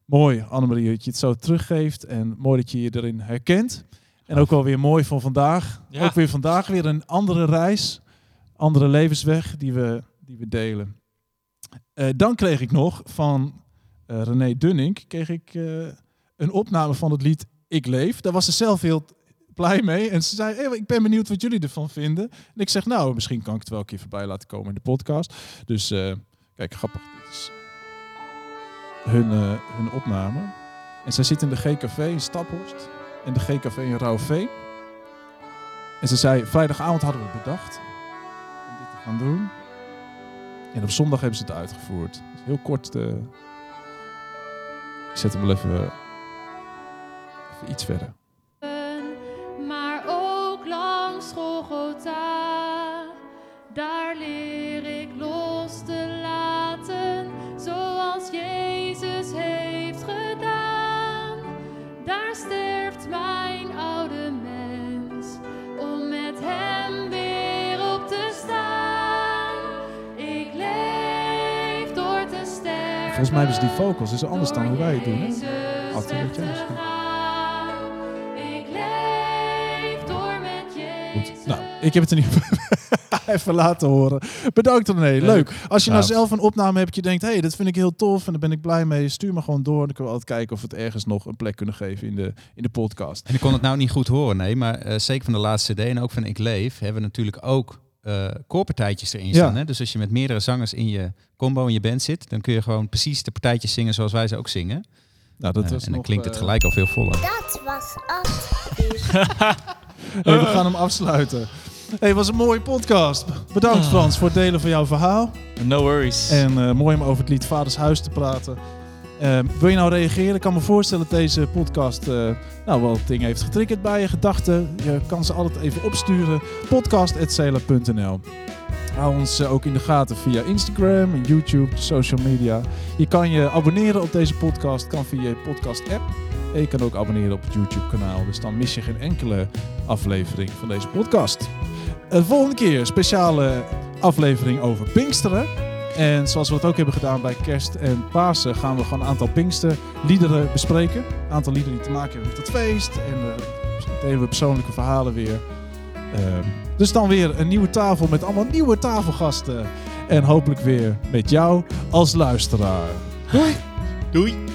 [SPEAKER 1] Mooi, Annemarie, dat je het zo teruggeeft. En mooi dat je je erin herkent. En ook wel weer mooi van vandaag.
[SPEAKER 2] Ja.
[SPEAKER 1] Ook weer vandaag weer een andere reis. Andere levensweg die we, die we delen. Eh, dan kreeg ik nog van eh, René Dunning kreeg ik, eh, een opname van het lied Ik Leef. Daar was ze zelf heel blij mee. En ze zei, hey, ik ben benieuwd wat jullie ervan vinden. En ik zeg, nou, misschien kan ik het wel een keer voorbij laten komen in de podcast. Dus kijk, grappig. Is hun, hun opname. En zij zit in de GKV in Staphorst. En de GKV in Rauwveen. En ze zei, vrijdagavond hadden we bedacht om dit te gaan doen. En op zondag hebben ze het uitgevoerd. Heel kort. eh, ik zet hem wel even, even iets verder. Mij hebben ze die vocals, is anders dan hoe wij het doen.
[SPEAKER 11] Met Jezus.
[SPEAKER 1] Goed. Nou, ik heb het er niet even laten horen. Bedankt René, leuk. Als je nou
[SPEAKER 3] Gaaf.
[SPEAKER 1] zelf een opname hebt, je denkt, hé, hey, dat vind ik heel tof en daar ben ik blij mee, stuur me gewoon door. Dan kunnen we altijd kijken of we het ergens nog een plek kunnen geven in de, in de podcast.
[SPEAKER 3] En ik kon het nou niet goed horen, nee. Maar eh, zeker van de laatste CD en ook van Ik Leef hebben we natuurlijk ook eh koorpartijtjes erin
[SPEAKER 1] Ja.
[SPEAKER 3] staan. Hè? Dus als je met meerdere zangers in je combo in je band zit, dan kun je gewoon precies de partijtjes zingen zoals wij ze ook zingen.
[SPEAKER 1] Nou, dat
[SPEAKER 3] Eh,
[SPEAKER 1] was
[SPEAKER 3] en dan
[SPEAKER 1] nog,
[SPEAKER 3] klinkt het
[SPEAKER 1] eh,
[SPEAKER 3] gelijk al veel voller.
[SPEAKER 5] Dat was
[SPEAKER 1] hey, we gaan hem afsluiten. hey, was een mooie podcast. Bedankt
[SPEAKER 2] Ah.
[SPEAKER 1] Frans voor het delen van jouw verhaal.
[SPEAKER 2] No worries.
[SPEAKER 1] En eh, mooi om over het lied Vaders Huis te praten. Eh, wil je nou reageren? Ik kan me voorstellen dat deze podcast eh, nou wel dingen heeft getriggerd bij je gedachten. Je kan ze altijd even opsturen. podcast.cela.nl Hou ons eh, ook in de gaten via Instagram en YouTube, social media. Je kan je abonneren op deze podcast, kan via je podcast app. En je kan ook abonneren op het YouTube kanaal. Dus dan mis je geen enkele aflevering van deze podcast. De volgende keer een speciale aflevering over Pinksteren. En zoals we het ook hebben gedaan bij kerst en Pasen, gaan we gewoon een aantal Pinkster liederen bespreken. Een aantal liederen die te maken hebben met het feest. En eh delen we persoonlijke verhalen weer. Ehm, dus dan weer een nieuwe tafel met allemaal nieuwe tafelgasten. En hopelijk weer met jou als luisteraar. Doei!
[SPEAKER 2] Doei.